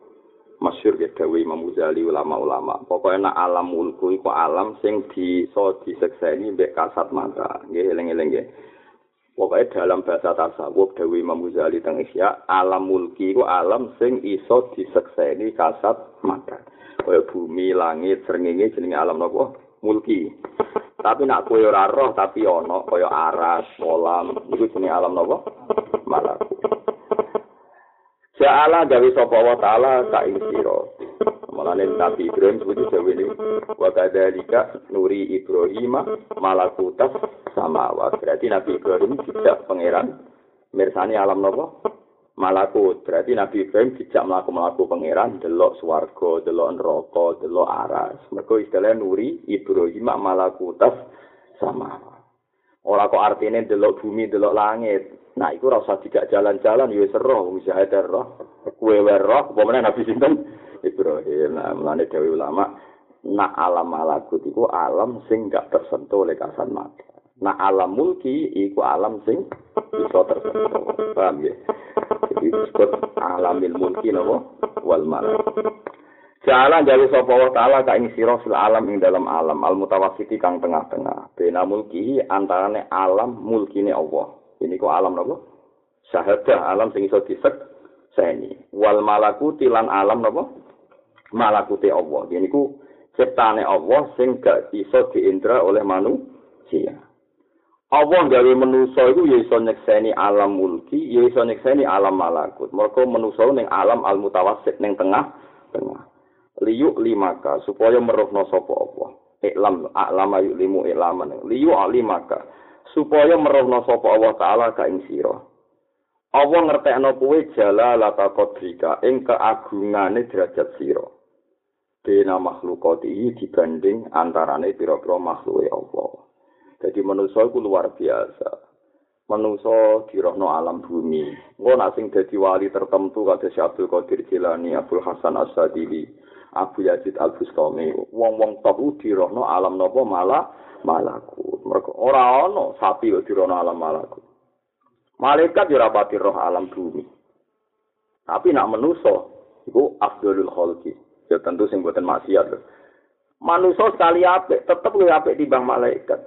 Masyur ya Dewi Imam Ghazali ulama-ulama. Pokoknya nak alam mulku iku alam sing bisa disekseni mbek kasat mata. Nggih eling-eling nggih. Pokoknya dalam bahasa tasawuf Dewi Imam Ghazali teng Isya, alam mulki iku alam sing iso disekseni kasat mata. Kaya bumi, langit, srengenge jenenge alam napa? Mulki. Tapi nak kowe ora roh tapi ana kaya aras, kolam, iku jenenge alam napa? Malakut. Ja'ala gawe sapa wa ta'ala ka ing sira. Mulane Nabi Ibrahim kudu gawe ini wa kadzalika nuri Ibrahim malakutas samawa. Berarti Nabi Ibrahim tidak pangeran mirsani alam napa? Malakut. Berarti Nabi Ibrahim tidak melaku-melaku pangeran delok swarga, delok neraka, delok aras. Mergo istilah nuri Ibrahim malakutas samawa. Ora kok artine delok bumi, delok langit. Nah, iku rasa tidak jalan-jalan ya ada roh. Kuwe roh, apa meneh Nabi sinten? Ibrahim. Nah, mulane dewe ulama, nak alam malakut iku alam sing gak tersentuh oleh kasat mata. Nah, alam mulki iku alam sing bisa tersentuh. Paham ya? Jadi disebut alamil mulki nopo wal malak. Jalan dari sapa wa taala ka ing sira alam ing dalam alam al mutawassiti kang tengah-tengah. Bena mulki antarane alam mulkine Allah. Ini kok alam napa syahadah alam sing iso disek seni wal malakuti lan alam napa malakuti Allah ini ku ciptane Allah sing gak iso diindra oleh manusia Allah gawe manusa iku ya iso nyekseni alam mulki, ya iso nyekseni alam malakut. Mergo manusa ning alam al mutawassit ning tengah tengah. Liyu limaka supaya meruhno sapa apa. Iklam alam ayu limu ilaman. Liyu alimaka supaya meruhno sapa Allah taala ka ing sira. Allah ngertekno kuwe jala lata kodrika ing keagungane derajat sira. Bena makhlukati dibanding antarane pira-pira makhluke Allah. Jadi manusia itu luar biasa. Manusia dirohno alam bumi. Engko nak sing dadi wali tertentu kata Syabdul Qadir Jilani, Abdul Hasan As-Sadili, Abu Yazid Al-Bustami. Wong-wong top dirohno alam nopo malah malaku. Mereka ora ono sapi kok dirohno alam malaku. Malaikat yo rapati roh alam bumi. Tapi nak manusia iku afdalul khalqi. Ya tentu sing boten maksiat lho. Manusia sekali apik, tetep luwih apik dibanding malaikat.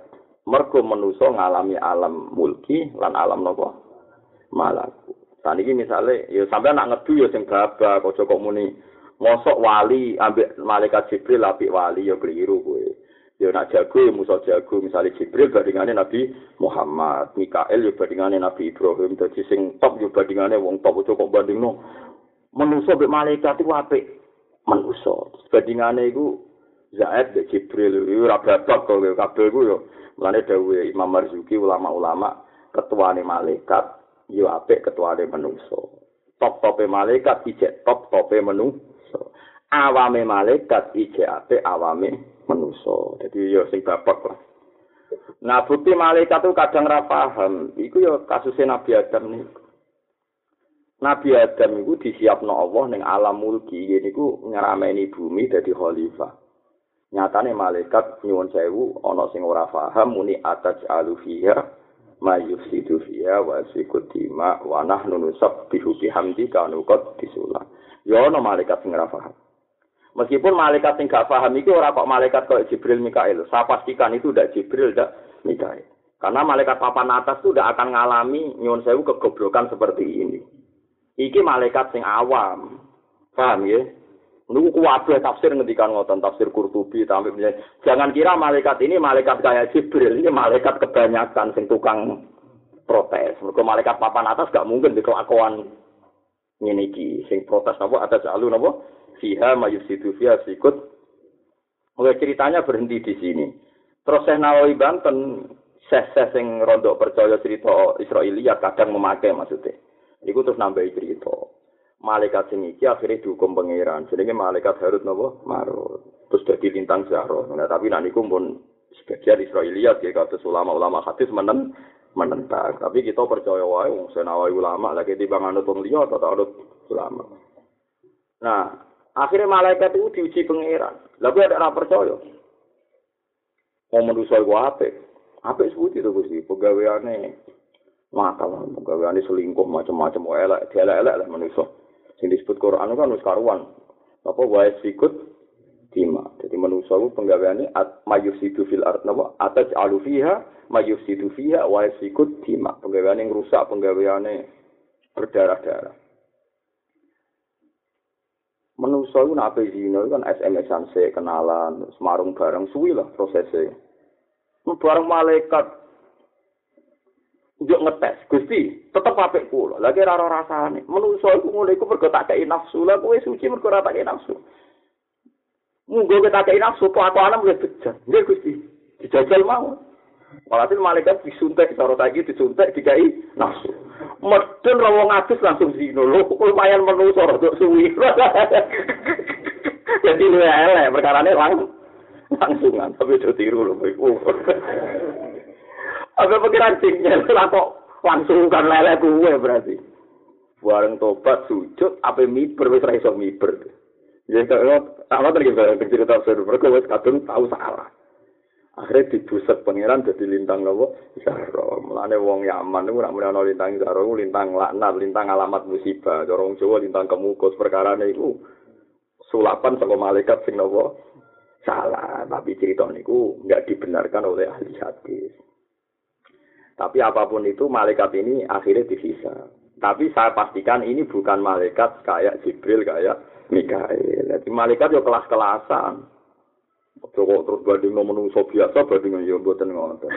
mergo manusa ngalami alam mulki lan alam napa malaku saniki misale ya sampean nak ngedu ya sing babak aja kok muni mosok wali ambek malaikat jibril apik wali ya keliru kowe. Ya nak jago ya musa jago. Misale jibril bandingane nabi Muhammad Mikael ya bandingane nabi Ibrahim. Dadi sing top ya bandingane wong top aja kok bandingno. Manusa mbek malaikat iku apik manusa. Bandingane iku Zaid be Jibril. Ora babak kok kabeh ku yo. Mulane dawuhe Imam Marzuki ulama-ulama ketuane malaikat yo apik ketuane manungsa. Top-tope malaikat ijek top-tope manungsa. Awame malaikat ijek apik awame manungsa. Dadi yo sing babak lah. Nah, bukti malaikat itu kadang ra paham. Iku yo kasusnya Nabi Adam nih. Nabi Adam itu disiapno Allah ning alam mulki, niku ngerameni bumi dadi khalifah. nyatane malaikat nyuwun sewu ana sing ora paham muni ataj alufiya mayusidu fiya wa sikutima wa nahnu nusabbihu bihamdi kanu qad disulah ya ana malaikat sing ora paham meskipun malaikat sing gak paham iki ora kok malaikat kok Jibril Mikail. Saya pastikan itu udah Jibril udah Mikail. Karena malaikat papan atas itu udah akan ngalami nyuwun sewu kegoblokan seperti ini. Iki malaikat sing awam. Paham ya? Niku kuwabe tafsir ngendikan ngoten tafsir Qurtubi tapi jangan kira malaikat ini malaikat kayak Jibril, ini malaikat kebanyakan sing tukang protes. Mergo malaikat papan atas gak mungkin di kelakuan ngene iki. Sing protes napa? Atas alun napa fiha mayusidu fiha sikut. Oke ceritanya berhenti di sini. Terus saya Nawawi Banten seh-seh sing rondok percaya cerita Israiliyat kadang memakai maksudnya. Iku terus nambahi cerita. malaikat sing iki akhire dihukum pangeran jenenge malaikat Harut napa Marut terus dadi lintang Zahra nah tapi nek niku pun sebagian Israiliyat ya kata ulama-ulama hadis menen menentang tapi kita percaya wae wong senawi ulama lagi di bang anut wong liya atau anut ulama nah akhirnya malaikat itu diuji pangeran lalu ada percaya mau manusia iku apik apik sebuti itu Gusti pegawaiane makal pegawaiane selingkuh macam-macam elek elek-elek lah manusia sing disebut Quran kan wis karuan. Apa wae sikut dima. Jadi manusia itu penggaweane mayusidu fil ard napa ataj alu fiha mayusidu fiha wa sikut dima. Penggaweane ngrusak penggaweane berdarah-darah. Manusia itu nape zina kan SMS-an kenalan, semarung bareng suwi lah prosesnya. Bareng malaikat. Njuk ngetes Gusti tetep apik kula lagi ora rasane. Menungso iku ngene iku mergo tak kei nafsu. Lah kowe suci mergo ora tak kei nafsu. Munggo kita kei nafsu kok aku anak mulai bejat. Nggih Gusti dijajal mau Walhasil malaikat disuntik, cara lagi disuntik, dikai nafsu. Medun rawong adus langsung zino. Loh, lumayan menusuk, rada suwi. Jadi lu elek, perkara ini lang langsungan. Tapi itu tiru loh. Apa pikiran singnya lah kok langsung kan lele gue berarti. Bareng tobat sujud apa miber wis ra iso miber. Ya kalau sama tadi kita cerita seru mereka wis kadung tahu salah. Akhirnya dibuset pangeran jadi lintang nopo Zahra. Mulane wong Yaman itu ora mulane lintang Zahra lintang laknat, lintang alamat musibah. Dorong lintang kemukus perkara itu sulapan saka malaikat sing nopo salah. Tapi cerita niku nggak dibenarkan oleh ahli hadis. Tapi apa pun itu malaikat ini akhirnya divisa. Tapi saya pastikan ini bukan malaikat kayak Jibril, kayak Mikael. Jadi malaikat yo kelas-kelasan. Coba terus banding nomor biasa banding yo buatan ngoten.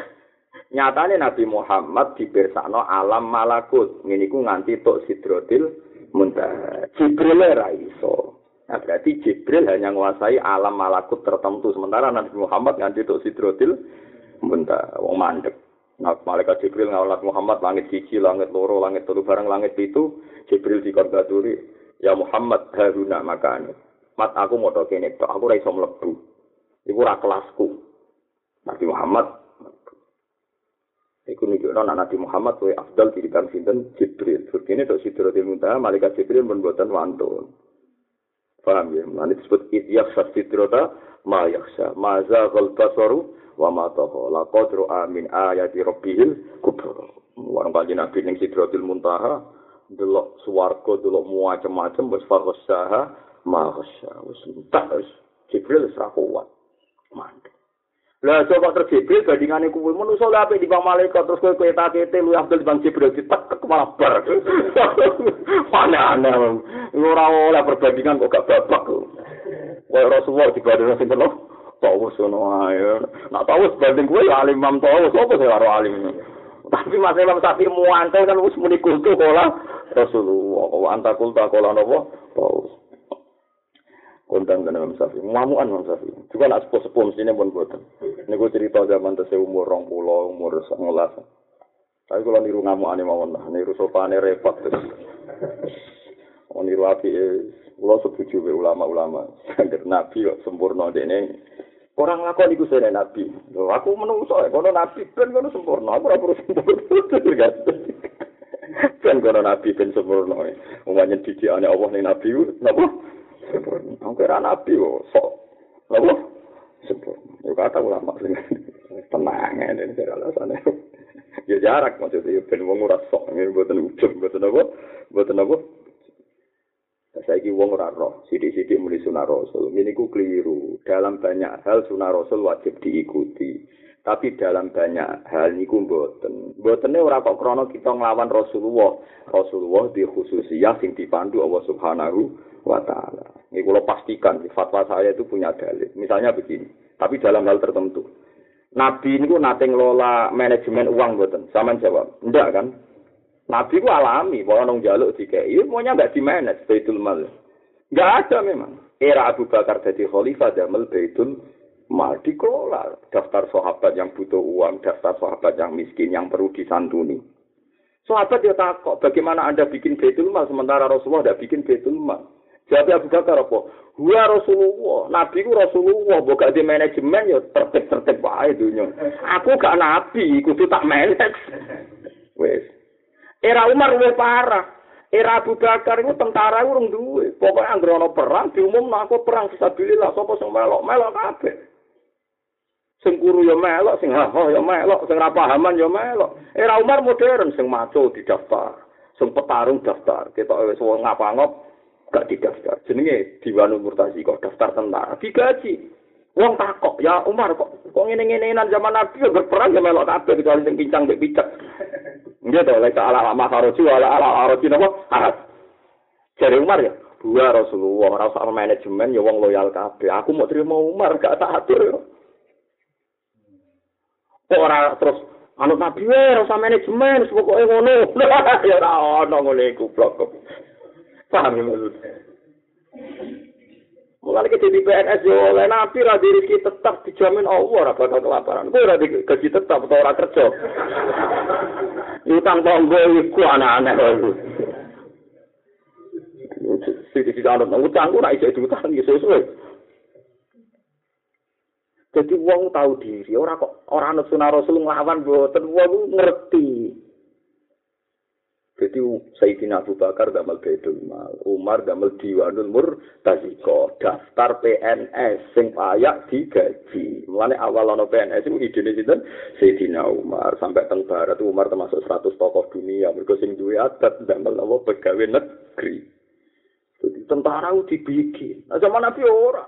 Nyatane Nabi Muhammad dipirsakno alam malakut. Ngene iku nganti tok Sidratil Muntaha. Jibril ora iso. Nah, berarti Jibril hanya menguasai alam malakut tertentu. Sementara Nabi Muhammad nganti tok Sidratil Muntaha. Wong mandek. Nah, malaikat Jibril ngawlat Muhammad langit siji, langit loro, langit telu barang langit itu Jibril dikorbaturi, ya Muhammad haruna makane. Mat aku mau kene tok, aku ora iso. Iku ora kelasku. Nabi Muhammad Iku nunjukno anak Nabi Muhammad kuwi afdal tirikan sinten Jibril. Begini tok Sidratil Muntaha malaikat Jibril pun boten wantun. Paham ya? Mulane disebut idyaf sidrata ma yakhsha. Maza ghal basaru wa ma taha la qadru amin ayati rabbihil kubra warang kanjeng nabi ning sidratil muntaha delok swarga delok macam-macam wis farsaha ma khasya wis entak wis jibril wis kuat mantep lah coba terus jibril bandingane kuwi manusa lha apik di bang malaikat terus kowe kowe takete lu abdul bang jibril ditek malah bar mana ana ora oleh perbandingan kok gak babak kok Rasulullah dibandingkan sing tawus ngono ae. Nak tawus banding kowe alim mam tawus, apa sih karo alim. Tapi Mas Imam Syafi'i muantel kan wis muni kultu kala Rasulullah. Anta kulta kala napa? Tawus. Kondang kan Imam Syafi'i. Mamuan Imam Syafi'i. Juga nak sepuh-sepuh mesti pun boten. Niku cerita zaman tese umur 20, umur 19. Tapi kalau niru ngamuane mawon lah, niru sopane repot terus. Oh, niru api, kalau setuju ulama-ulama, nabi kok sempurna dene Orang ngakon iku sene nabi. Aku menungso ya kono nabi ben kono sempurna. Aku ora sempurna. Ben kono nabi ben sempurna. Wong nyen didikane Allah ning nabi napa? Sempurna. Aku ora nabi kok sok. Napa? Sempurna. Yo kata ulama sing tenang ya dari alasane. Ya jarak maksudnya ben wong ora sok ngene mboten ujug mboten apa? Mboten apa? saiki wong ora roh sithik-sithik muni sunah rasul ini ku keliru dalam banyak hal sunah rasul wajib diikuti tapi dalam banyak hal niku mboten mbotene ora kok krana kita nglawan Rasulullah Rasulullah di khususiyah sing dipandu Allah Subhanahu wa taala ini kula pastikan fatwa saya itu punya dalil misalnya begini tapi dalam hal tertentu Nabi niku nate ngelola manajemen uang mboten sama jawab ndak kan Nabi ku alami, bahwa nong jaluk dikei, semuanya nggak dimanage Baitul Mal. Nggak ada memang. Era Abu Bakar jadi khalifah damel Baitul Mal dikelola. Daftar sahabat yang butuh uang, daftar sahabat yang miskin yang perlu disantuni. Sahabat dia takut, bagaimana anda bikin Baitul Mal sementara Rasulullah tidak bikin Baitul Mal. Jadi Abu Bakar apa? Huwa Rasulullah, Nabi ku Rasulullah, bukan di manajemen ya tertib-tertib wae dunia. Aku gak Nabi, kudu tak manage. Wes. Era Umar luwih parah. Era Abu Bakar itu tentara urung duwe. Pokoknya anggere ana perang diumum aku perang fisabilillah sapa sing melok, melok kabeh. Sing kuru ya melok, sing ha ya melok, sing ra pahaman ya melok. Era Umar modern sing maco didaftar, sing petarung daftar. Ketok wis wong ngapa-ngop gak didaftar. Jenenge Diwanul Murtazi kok daftar tentara. Digaji. Wong takok, ya Umar kok kok ngene-ngenenan zaman Nabi ya berperang ya melok kabeh kecuali sing pincang mbek picek. Nggih to, lek ala ala maharoju ala ala haroju napa? Ahad. Jare Umar ya, dua Rasulullah ora usah manajemen ya wong loyal kabeh. Aku mau terima Umar gak tak atur. Kok ora terus anut Nabi wae ora usah manajemen, pokoke ngono. ya ora ono ngene iku blok. Paham ya maksudnya? Mulai ke jadi PNS yo oleh nabi ra diri kita tetap dijamin Allah ora bakal kelaparan. Kowe ora gaji tetap atau ora kerja. Utang tonggo iku anak-anak sidi anut utang ku ora iso diutang iso suwe. Jadi wong tahu diri, ora kok ora anut sunah Rasul nglawan mboten wong ngerti. Jadi Sayyidina Abu Bakar damel Baitul Mal, Umar damel Diwanul Murtaziko, daftar PNS sing payak digaji. Mulane awal ana PNS itu idene sinten? Sayyidina Umar sampai teng barat Umar termasuk 100 tokoh dunia mergo sing duwe adat damel apa pegawai negeri. Jadi tentara dibikin. Nah, zaman Nabi ora.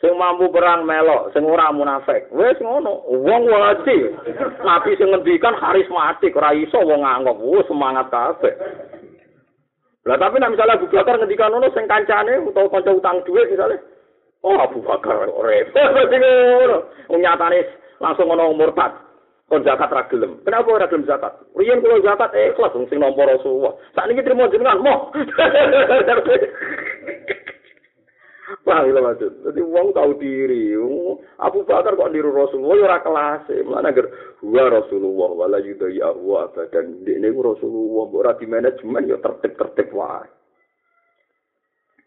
Sing mampu perang melok, sing ora munafik. Wis ngono, wong wajib. Nabi sing ngendikan karismatik, ora iso wong anggap, wis semangat kabeh. Lah tapi nek misalnya Abu Bakar ngendikan ngono sing kancane utawa kanca utang dhuwit misalnya, oh Abu Bakar repot ngono. Wong nyatane langsung ngono murtad. kon zakat ra gelem. Kenapa ora gelem zakat? Riyen kula zakat ikhlas wong sing nampa Rasulullah. Sakniki trimo jenengan moh. Wah, lho maksud. Dadi wong tau diri. Abu Bakar kok niru Rasulullah ya ora kelas. Mulane agar wa Rasulullah wala yudai wa abadan. Dene Rasulullah ora di manajemen ya tertib-tertib wae.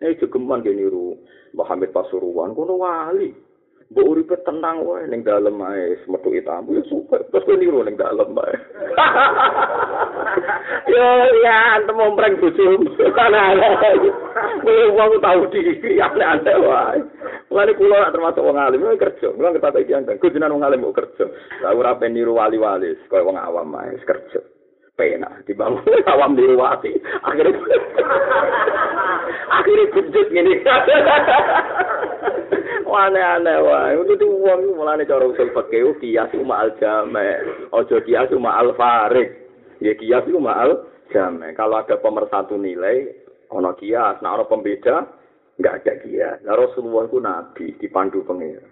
Eh jogeman ge niru Muhammad Pasuruan kono wali. Mbok uripe tenang wae ning dalem ae metu tamu ya super. Terus kowe niru ning dalem ae. Yo ya antem ompreng bojomu. Kowe wong tau diri aneh-aneh wae. Mulane kula nak termasuk wong alim kerja. Kula ngerti iki anteng. Kudunan wong alim kok kerja. Lah ora ben niru wali-wali kaya wong awam ae kerja. Pena dibangun awam niru wati. Akhirnya akhirnya kejut gini. aneh-aneh wae. Itu tuh wong mulane cara usul fikih kias uma al jame. Ojo kias uma al farik. Ya kias uma al jame. Kalau ada pemersatu nilai ono kias, nah ono pembeda enggak ada kias. Nah Rasulullah ku nabi dipandu pengira.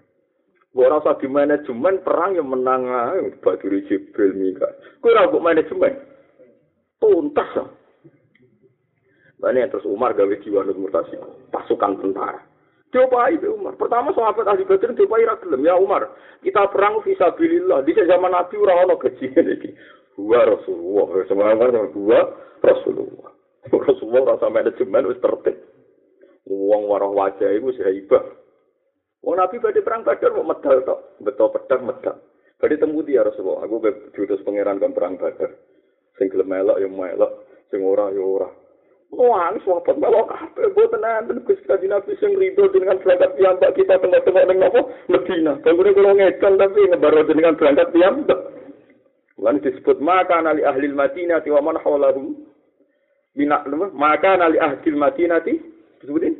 Ora usah di manajemen perang yang menang ae Baduri Jibril Mika. Ora kok manajemen. Tuntas. Bane terus Umar gawe jiwa murtasi pasukan tentara. Diopai Umar. Pertama sahabat ahli Badr diopai ra gelem. Ya Umar, kita perang fisabilillah. Di zaman Nabi ora ono gaji iki. Huwa Rasulullah. Semangat huwa Rasulullah. Rasulullah rasa manajemen wis tertib. Wong waroh wajah iku sehibah. Wong Nabi badhe perang Badar mau medal tok. Betul pedang medal. Badhe temu dia Rasulullah. Aku diutus pangeran kan perang Badar. Sing gelem melok ya melok, sing ora ya ora. Wah, sahabat melok kabeh boten enten Gusti Kanjeng Nabi sing rido dengan berangkat piyambak kita tengah-tengah ning napa Medina. Bangunnya kula ngedol tapi ngebaro dengan berangkat piyambak. Lan disebut maka nali ahli Madinah wa man hawlahum bina maka nali ahli Madinah disebutin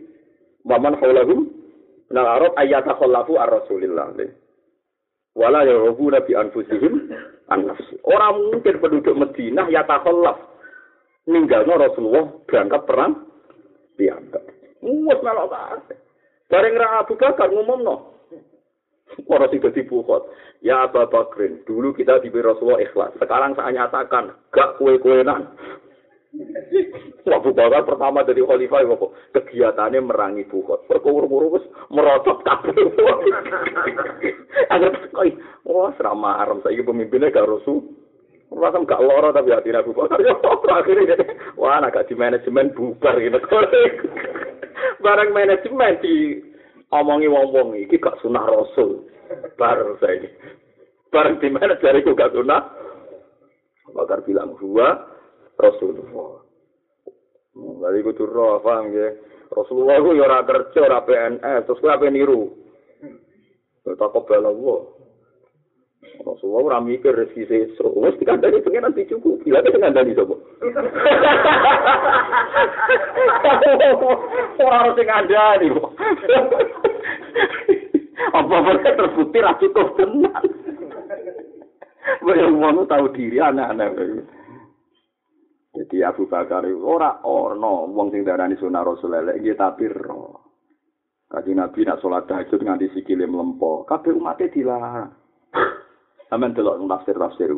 wa man hawlahum nal arab ayata khallafu ar rasulillah. Wala yarubuna bi anfusihim an nafsi. Orang mungkin penduduk Madinah ya takhallaf ninggalno Rasulullah berangkat perang piyambak. Muwes melok kabeh. Bareng ra Abu Bakar ngumumno. Ora sing dadi bukhot. Ya Abu Bakrin, dulu kita di Rasulullah ikhlas. Sekarang saya nyatakan, gak kue-kuenan. Abu Bakar pertama dari khalifah apa? Kegiatannya merangi bukhot. Perkuru-kuru wis merosot kabeh. Agar koi, wah serama aram saya pemimpinnya gak Rasul. Masa gak loro tapi hati Abu Bakar ya akhirnya wah anak di manajemen bubar gitu. Barang manajemen di omongi wong-wong iki gak sunah rasul. Bareng saya Bareng di mana dari gak sunah. Bakar bilang gua Rasulullah. Dari kudu roh, paham ya? Rasulullah itu ya ora kerja, ora PNS, terus gue apa niru? Tak kebal Allah. Rasulullah ora mikir rezeki sesuk. Wis dikandani pengen nanti cukup. Bila kita ngandani sapa? Ora harus ngandani. Apa mereka terbukti ra cukup tenan. Wong mau tahu diri anak-anak. Jadi Abu Bakar ora ono wong sing darani sunah Rasul elek nggih tapi ro. Kaji Nabi nak sholat tahajud nganti sikile mlempo, kabeh umatnya dilarang. Aman delok tafsir tafsir.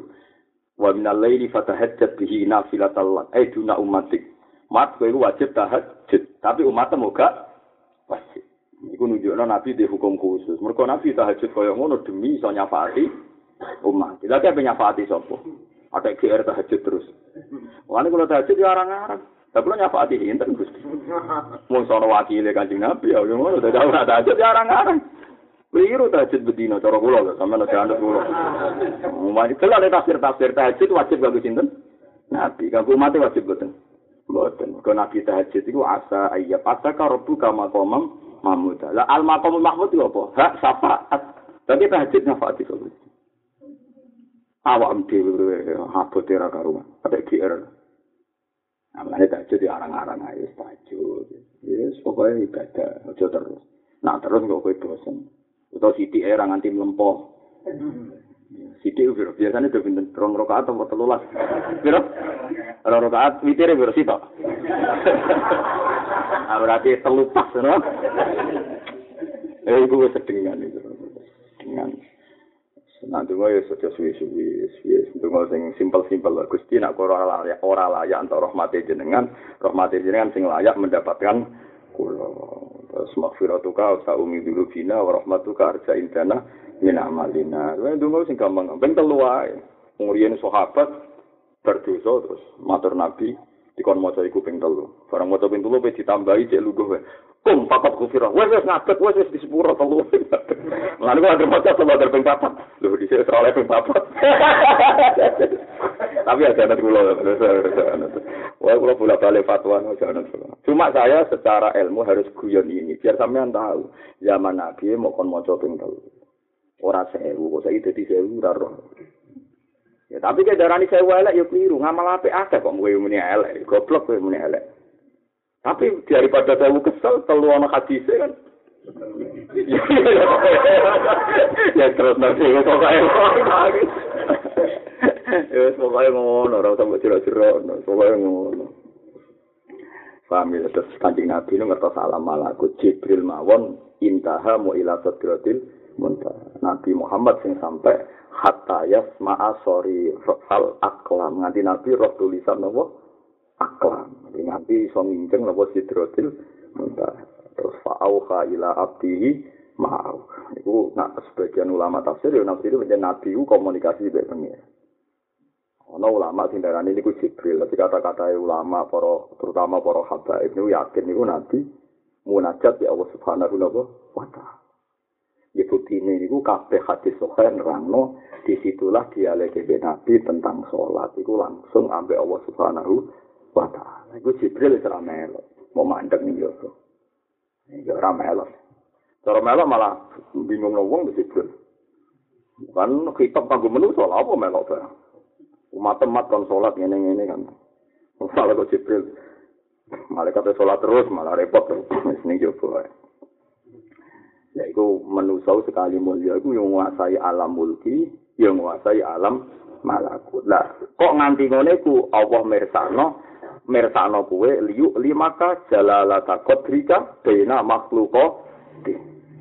Wa min al-laili fatahajjat bihi nafilatal lak. Eh duna umatik. Mat kowe wajib tahajud, tapi umat moga wajib. Iku nunjukno Nabi di hukum khusus. Mergo Nabi tahajud kaya ngono demi iso nyafati umat. Tidak kayak nyafati sapa? Ada GR tahajud terus. Wani kalau tahajud ya arang-arang. Tapi lo nyafati hinten Gusti. Wong sono wakile Kanjeng Nabi ya ngono dadi ora tahajud ya arang-arang. Keliru tahajud bedino, cara kula sama nanti anda kula. Umumnya kalau ada tafsir tafsir tahajud wajib gak sinten? Nabi, kalau mati wajib betul. Betul. Kalau nabi tahajud itu asa ayat asa karobu kama komam mahmud. Lah al makomul mahmud itu apa? Hak syafaat. Tapi tahajud nyafaat itu. Awak dewi habot era karuan. Ada GR. Namanya tahajud di arang-arang aja tahajud. Yes, pokoknya ibadah. Ojo terus. Nah terus kok kowe bosan. Atau sidik era nganti melempoh. Sidik biro biasanya udah pinter rong rokaat atau telulas. Biro rong rokaat witir biro sitok. Nah, berarti telupas, no? Eh, itu sedengan itu. Dengan Nah, donga ya saja suwi-suwi, suwi sing simpel-simpel. Gusti nak ora layak ora layak entuk rahmate jenengan, rahmate jenengan sing layak mendapatkan kula. Terus maghfiratuka wa ta'umi dzulubina wa rahmatuka arja indana min amalina. Kuwi donga sing gampang, ben telu wae. Ngriyen sahabat berdosa terus matur Nabi dikon maca iku ping telu. Barang maca ping telu wis ditambahi cek luguh wae. Kum papat kufira. Wes wes ngabet wes wes di sepuro telu. Lan kok ada maca sama ada ping papat. Lho di sini oleh ping papat. Tapi ada anak kula. Wah kula bolak balik fatwa jangan Cuma saya secara ilmu harus guyon ini biar sampean tahu zaman Nabi mau kon maca ping telu. Ora sewu, kok saiki dadi sewu ora. Ya tapi kayak darani saya elek ya keliru, ngamal apik akeh kok kowe muni elek, goblok kowe muni elek. Tapi daripada saya kesel, telu ana hadis kan. ya terus nanti kok kaya Ya pokoknya ngono, ora usah jero-jero, pokoknya ngono. Paham ya, terus kancing Nabi itu ngertos salam malakut Jibril mawon intaha mu ila sadratil muntah. Nabi Muhammad sing sampai hatta yasma'a sori fal aklam. Nganti Nabi roh tulisan nopo aklam. Nanti iso nginceng napa sidrotil muntah. Terus fa'auha ila abdihi ma'au. Iku nak sebagian ulama tafsir ya nabi itu menjadi nabi itu komunikasi dengan pengira. Ono ulama sing darani niku Jibril, tapi kata-kata ulama para terutama para habaib niku yakin niku nabi munajat ya Allah Subhanahu wa taala. Ini niku kabeh hadis sahih nerangno disitulah dialek Nabi tentang sholat itu langsung ambil Allah Subhanahu wa taala. Iku Jibril wis ora melok, mau mandek ning yo. Iki ora melok. Cara melok malah bingung wong wis Jibril. Kan kitab kanggo menungso lha apa melok ta? Umat-umat kon salat ngene-ngene kan. Masalah kok Jibril. Malaikat sholat terus malah repot wis ning yo wae. Ya iku menungso sekali mulia iku yang menguasai alam mulki, yang menguasai alam malakut. Lah, kok nganti ngene ku Allah mirsano mirsano kuwe liyu limaka jalalata kodrika bena makhluko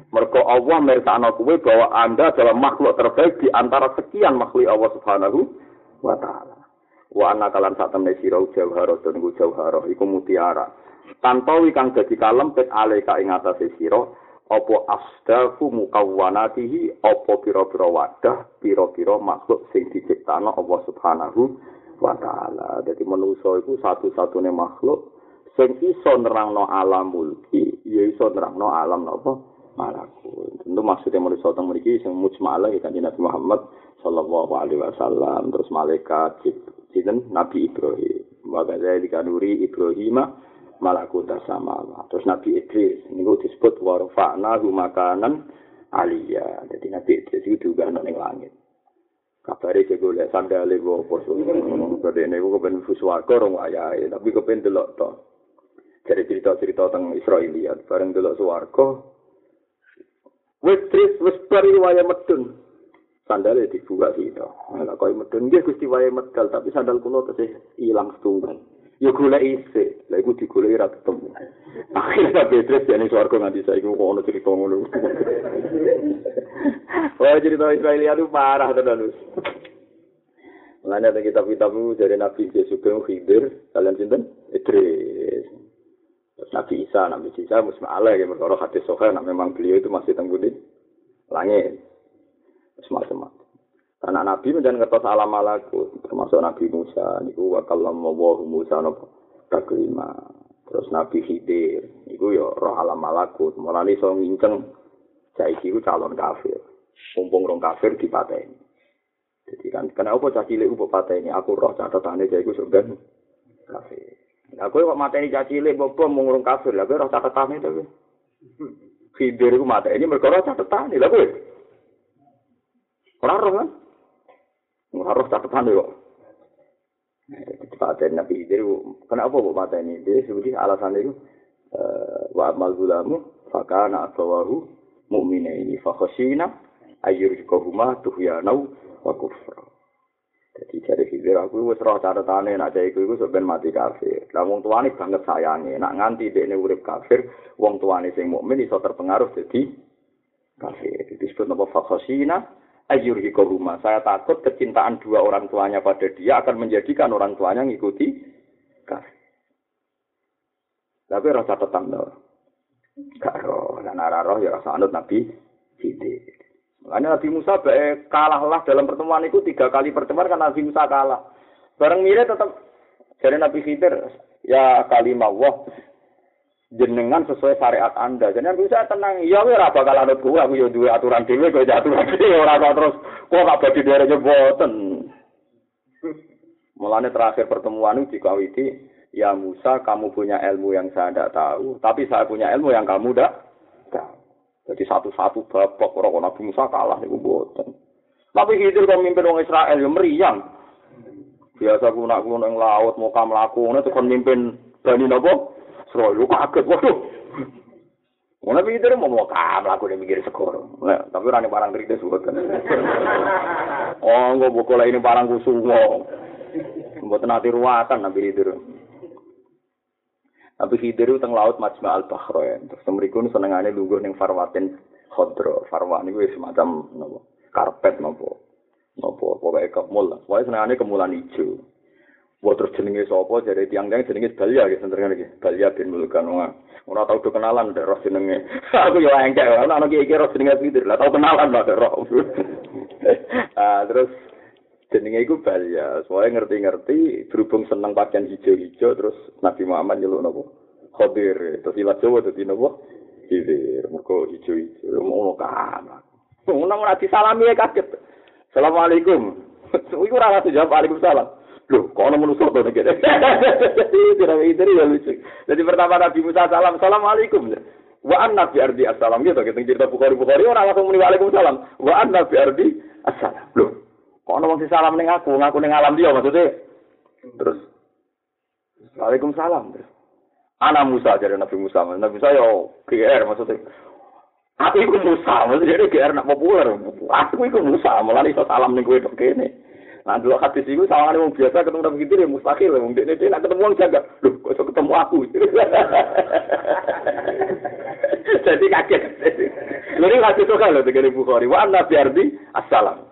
mergo Allah mirsano kuwe bahwa anda adalah makhluk terbaik di antara sekian makhluk Allah subhanahu wa ta'ala. Wa anna kalan temen sirau jauharo dan iku jauharo iku mutiara. Tantowi kang dadi kalempit aleka ing atase sira apa asdafu mukawwanatihi apa pira-pira wadah pira-pira makhluk sing diciptakno Allah subhanahu wa taala. Dadi manusa iku satu-satunya makhluk sing iso nerangno alam mulki, ya iso nerangno alam napa malakut. Tentu maksudnya manusa teng mriki sing mujmalah ya kanjeng Nabi Muhammad sallallahu alaihi wasallam, terus malaikat jinten Nabi Ibrahim. Wa kadzalika nuri Ibrahim malakut sama. Terus Nabi Idris niku disebut warfa'na makanan aliyah. Jadi Nabi Idris itu juga ana ning langit. kabare cek golek sandale go apa so kode niku kepen fuswarga rong ayahe tapi kepen delok to. Cari cerita-cerita tentang Israeliat bareng delok swarga. Wis tris wis pari waya medun. Sandale dibuka kita nek koyo medun? Nggih Gusti waya medal tapi sandal kula tesih ilang setunggal ya golek isih lha iku digoleki ra ketemu akhirnya Petrus jane swarga nganti saiki kok ono cerita ngono Wah cerita Israelia itu parah tenan wis. Mulane ada kitab-kitab dari Nabi Yesus ke Khidir, kalian sinten? Idris. Nabi Isa, Nabi Isa Musma Allah yang berkoro hati soha, nah memang beliau itu masih tenggu di langit. Semacam Karena Nabi menjadi ngertos alam malaku, termasuk Nabi Musa, niku wa kallam Musa nopo taklima. Terus Nabi Khidir, niku ya roh alam malakut, mulane iso nginceng saiki ku calon kafir. Mumpung rong kafir dipateni. Jadi kan kenapa cah cilik mbok pateni? Aku roh catatane saiki surga kafir. Lah kowe kok mateni cah cilik mbok bom mung rong kafir. Lah kowe roh catatane to. Khidir ku mateni mergo roh catatane. Lah kowe. Ora roh kan? Ora roh catatane kok. Paten Nabi Khidir kenapa kok pateni? Dia sebuti alasan itu wa amal gulamu fakana asawahu mukmina ini fakhosina ayur kohuma tuhyanau wa kufra. Jadi dari hijir aku wis roh catatane nak cah iku iku sampeyan mati kafir. Lah wong tuane banget sayange, nak nganti dekne urip kafir, wong tuane sing mukmin iso terpengaruh jadi kafir. Disebut napa fakhosina ayyurhikohuma. Saya takut kecintaan dua orang tuanya pada dia akan menjadikan orang tuanya ngikuti kafir. Tapi rasa tetap dong. Gak roh, dan roh ya rasa anut Nabi Sidik. Makanya Nabi Musa baik kalahlah dalam pertemuan itu tiga kali pertemuan kan Nabi Musa kalah. Bareng mirip tetap jadi Nabi Khidir ya kalimah wah jenengan sesuai syariat Anda. Nabi Musa tenang, ya ora bakal anut gue, aku ya duwe aturan dhewe kok aturan dhewe ora terus kok gak bagi dhewe boten. Mulane terakhir pertemuan itu dikawiti Ya Musa, kamu punya ilmu yang saya tidak tahu, tapi saya punya ilmu yang kamu tidak. Jadi satu-satu babak orang Nabi Musa kalah nih buatan. Tapi hidup kalau mimpin orang Israel ya meriang. Biasa kunak yang laut mau kamu lakukan itu kan mimpin Bani Nabo. Seroy kaget waduh. Mana pikir mau mau kamu lakukan mikir sekor. Nah, tapi rani barang cerita sudah kan. Oh, nggak bukulah ini barang kusumo. Buat nanti ruatan nabi itu. Tapi Khidir itu teng laut Majma al Bahrain. Terus mriku senengane lungguh ning Farwatin Khodro. Farwa niku semacam napa? Karpet napa? Napa pokoke kemul. Pokoke senengane kemulan ijo. Buat terus jenenge sapa jadi tiang-tiang jenenge Balya gitu senengane iki. Balya bin Mulkan wong. Ora tau kenalan ndek roh jenenge. Aku yo engkek ana ana iki roh jenenge Khidir. Lah tau kenalan lah roh. ah terus jenenge iku Balya. Soale ngerti-ngerti berhubung seneng pakaian hijau-hijau terus Nabi Muhammad nyeluk nopo? Khadir. Terus ilat Jawa dadi nopo? Khidir. Mergo hijau-hijau ngono kan. Ngono ora disalami kaget. Assalamualaikum. Iku ora langsung jawab Waalaikumsalam. Loh, kok ana manusa to nek kene. ya lucu. Jadi pertama Nabi Musa salam, Assalamualaikum. Wa anna bi ardi assalam gitu kita cerita Bukhari Bukhari ora langsung muni Waalaikumsalam. Wa anna bi ardi assalam. Loh, Kok ana wong sing salam ning aku, ngaku ning alam dia maksudnya. Terus Waalaikumsalam. Terus. Anak Musa jadi Nabi Musa. Nabi Musa yo GR maksudnya. Aku iku Musa, maksudnya GR nak populer. Aku iku Musa, malah iso salam ning kowe tok kene. Nah, dulu hadis itu sama wong biasa ketemu Nabi Khidir ya mustahil. Wong dia dia nak ketemu wong jaga. Loh, kok ketemu aku? Jadi kaget. Lalu hadis itu kan loh, dengan Bukhari. Wa Nabi Ardi, assalam.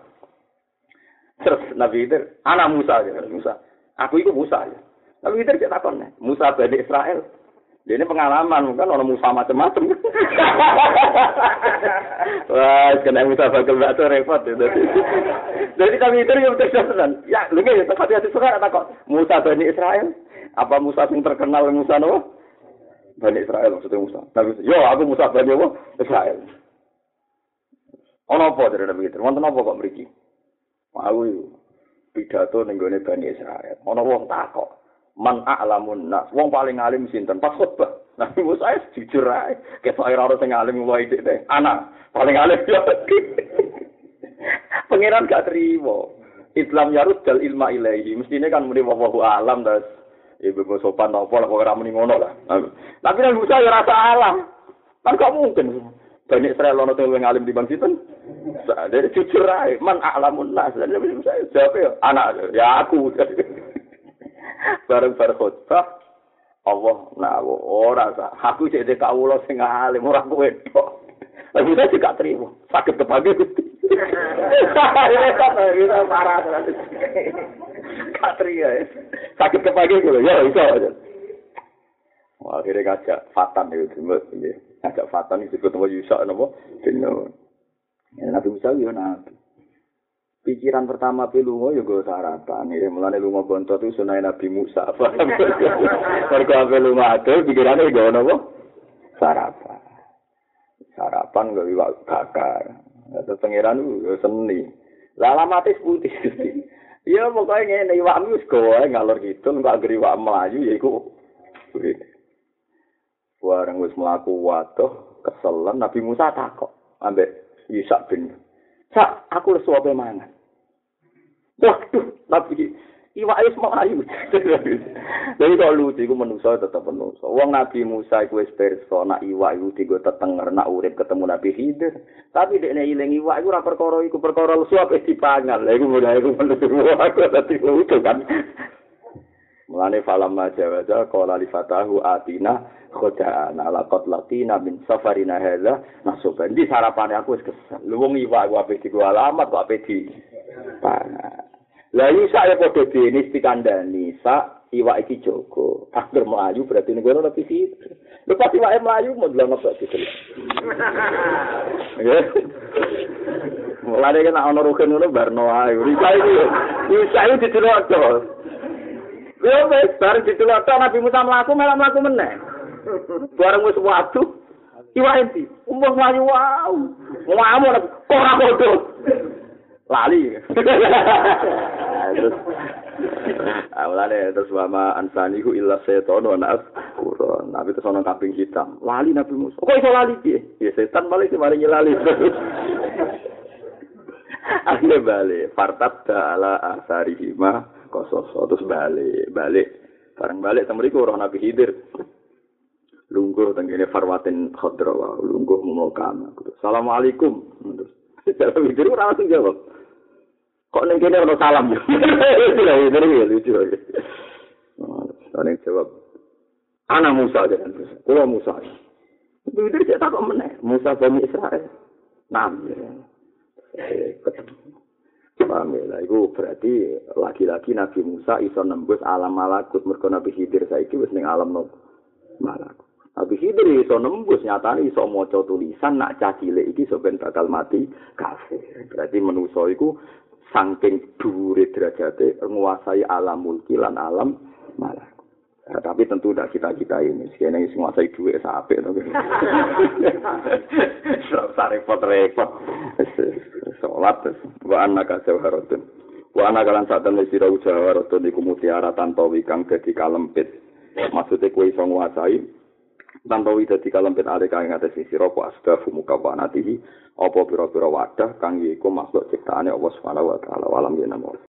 Terus Nabi itu, anak Musa ya, Musa. Aku itu Musa ya. Nabi itu kita takon Musa Bani Israel. Dia ini pengalaman kan orang Musa macam-macam. Wah, kena Musa bakal bakso repot ya. Jadi kami itu yang terjadi Ya, lu ya tempat hati suka takon Musa Bani Israel. Apa Musa yang terkenal Musa no? Bani Israel maksudnya Musa. Nabi yo aku Musa Bani Israel. Ono apa dari Nabi itu? Wonten apa kok mriki? Mau pidato ning gone Bani Israel. Ana wong takok, "Man a'lamun nas?" Wong paling alim sinten? Pas khotbah. Nabi Musa jujur ae. Ketok ora ora sing alim wae dik. Anak paling alim yo. Pangeran gak terima. Islam yarud dal ilma ilahi. Mestine kan muni wallahu alam das. Ibu mau sopan apa lah kok ora muni ngono lah. Tapi Nabi Musa ya rasa alam. Kan gak mungkin. Bani Israel ono sing luwih alim dibanding sinten? Dari jujur ae, man a'lamun nas. Jadi saya jawab ya, anak ya aku. Bareng bareng khotbah, Allah nawo ora sa. Aku cek dek kawula sing alim ora kowe tok. Tapi saya juga terima. Sakit kepake Gusti. Kita parah. Katria ya. Sakit kepake kulo ya aja. Wah, akhirnya ngajak Fatan itu, ngajak Fatan itu ketemu Yusak nopo, Dino. Ya, Nabi Musa yo nabi. Pikiran pertama pi lunga yo go sarapan. Ya mulane lunga bontot itu sunai Nabi Musa. Mergo ape lunga adol pikirane go? Sarapan. Sarapan go iwak bakar. Terus pangeran yo seni. Lah alamatis putih Gusti. Ya pokoke ngene iwak wis goe ngalor gitu kok agar iwak melayu ya iku. Warang wis mlaku waduh keselan Nabi Musa takok ambek Isa bin. Sak, aku lesu apa mangan. Waduh, Nabi Iwak es mau ayu. Jadi kalau lu iku manusa tetep manusa. Wong Nabi Musa iku wis pirsa nak iwak iku digo tetenger nak urip ketemu Nabi Khidir. Tapi dekne iling iwak iku ora perkara iku perkara lesu apa dipangan. Lha iku mulai iku manusa aku dadi lucu kan. Mulane falam majawaza qala li fatahu atina Khodaan ala qatlatina min safarina hadza nasoban. Di sarapane aku wis kesel. Lu wong iwak aku ape di alamat kok ape di. Lah isa ya padha dene pikandani sa iwak iki Joko. Akhir melayu berarti ning kono tapi sih. Lu pasti iwak melayu apa gitu. Ya. Mulane kan ana rukun ngono barno ae. Isa iki. Isa iki dicelok Lha wis bar dicelok to Nabi Musa mlaku malah mlaku meneh. Bareng wis watu. Iwak enti. Umbuh melayu wow. Ngomong ora kodo. Lali. Terus Awalane terus wama ansanihu illa setan wa Quran. Nabi terus ana kambing hitam. Lali Nabi Musa. Kok iso lali piye? Ya setan balik sih maringi lali. Akhirnya balik, fartat ala asari hima kososo terus balik, balik, bareng balik temen iku orang Nabi Hidir, lungguh tenggine farwatin khodrawa, lungguh mumokam. Assalamualaikum. Terus Nabi Hidir ora langsung jawab. Kok ning kene ono salam. Lah Hidir ya lucu. Nah, jawab, Anak Musa aja kan. Kulo Musa. Hidir cek tak meneh. Musa Bani Israel. Nam. Paham ya, itu berarti lagi-lagi Nabi Musa iso nembus alam malakut mergo Nabi Khidir saiki wis ning alam no malakut. Nabi Khidir iso nembus nyatane iso maca tulisan nak cah cilik iki sampeyan bakal mati kafir. Berarti manusa iku saking dhuwure derajate nguasai alam mulki lan alam malakut. Ya, tapi tentu tidak kita kita ini, sekian semua saya duit sampai tapi serasa repot repot. Sholat terus, wa anak kasih harutun, wa anak kalian saat ini sirah ujar harutun iku mutiara tanpa wikang jadi kalempit. Maksudnya kue iso nguasai tanpa wida di kalempit ada kang ngatas sisi ropo asda fumuka wanatihi apa pira-pira wadah kang yiku makhluk ciptaane Allah wa taala walam yenamul.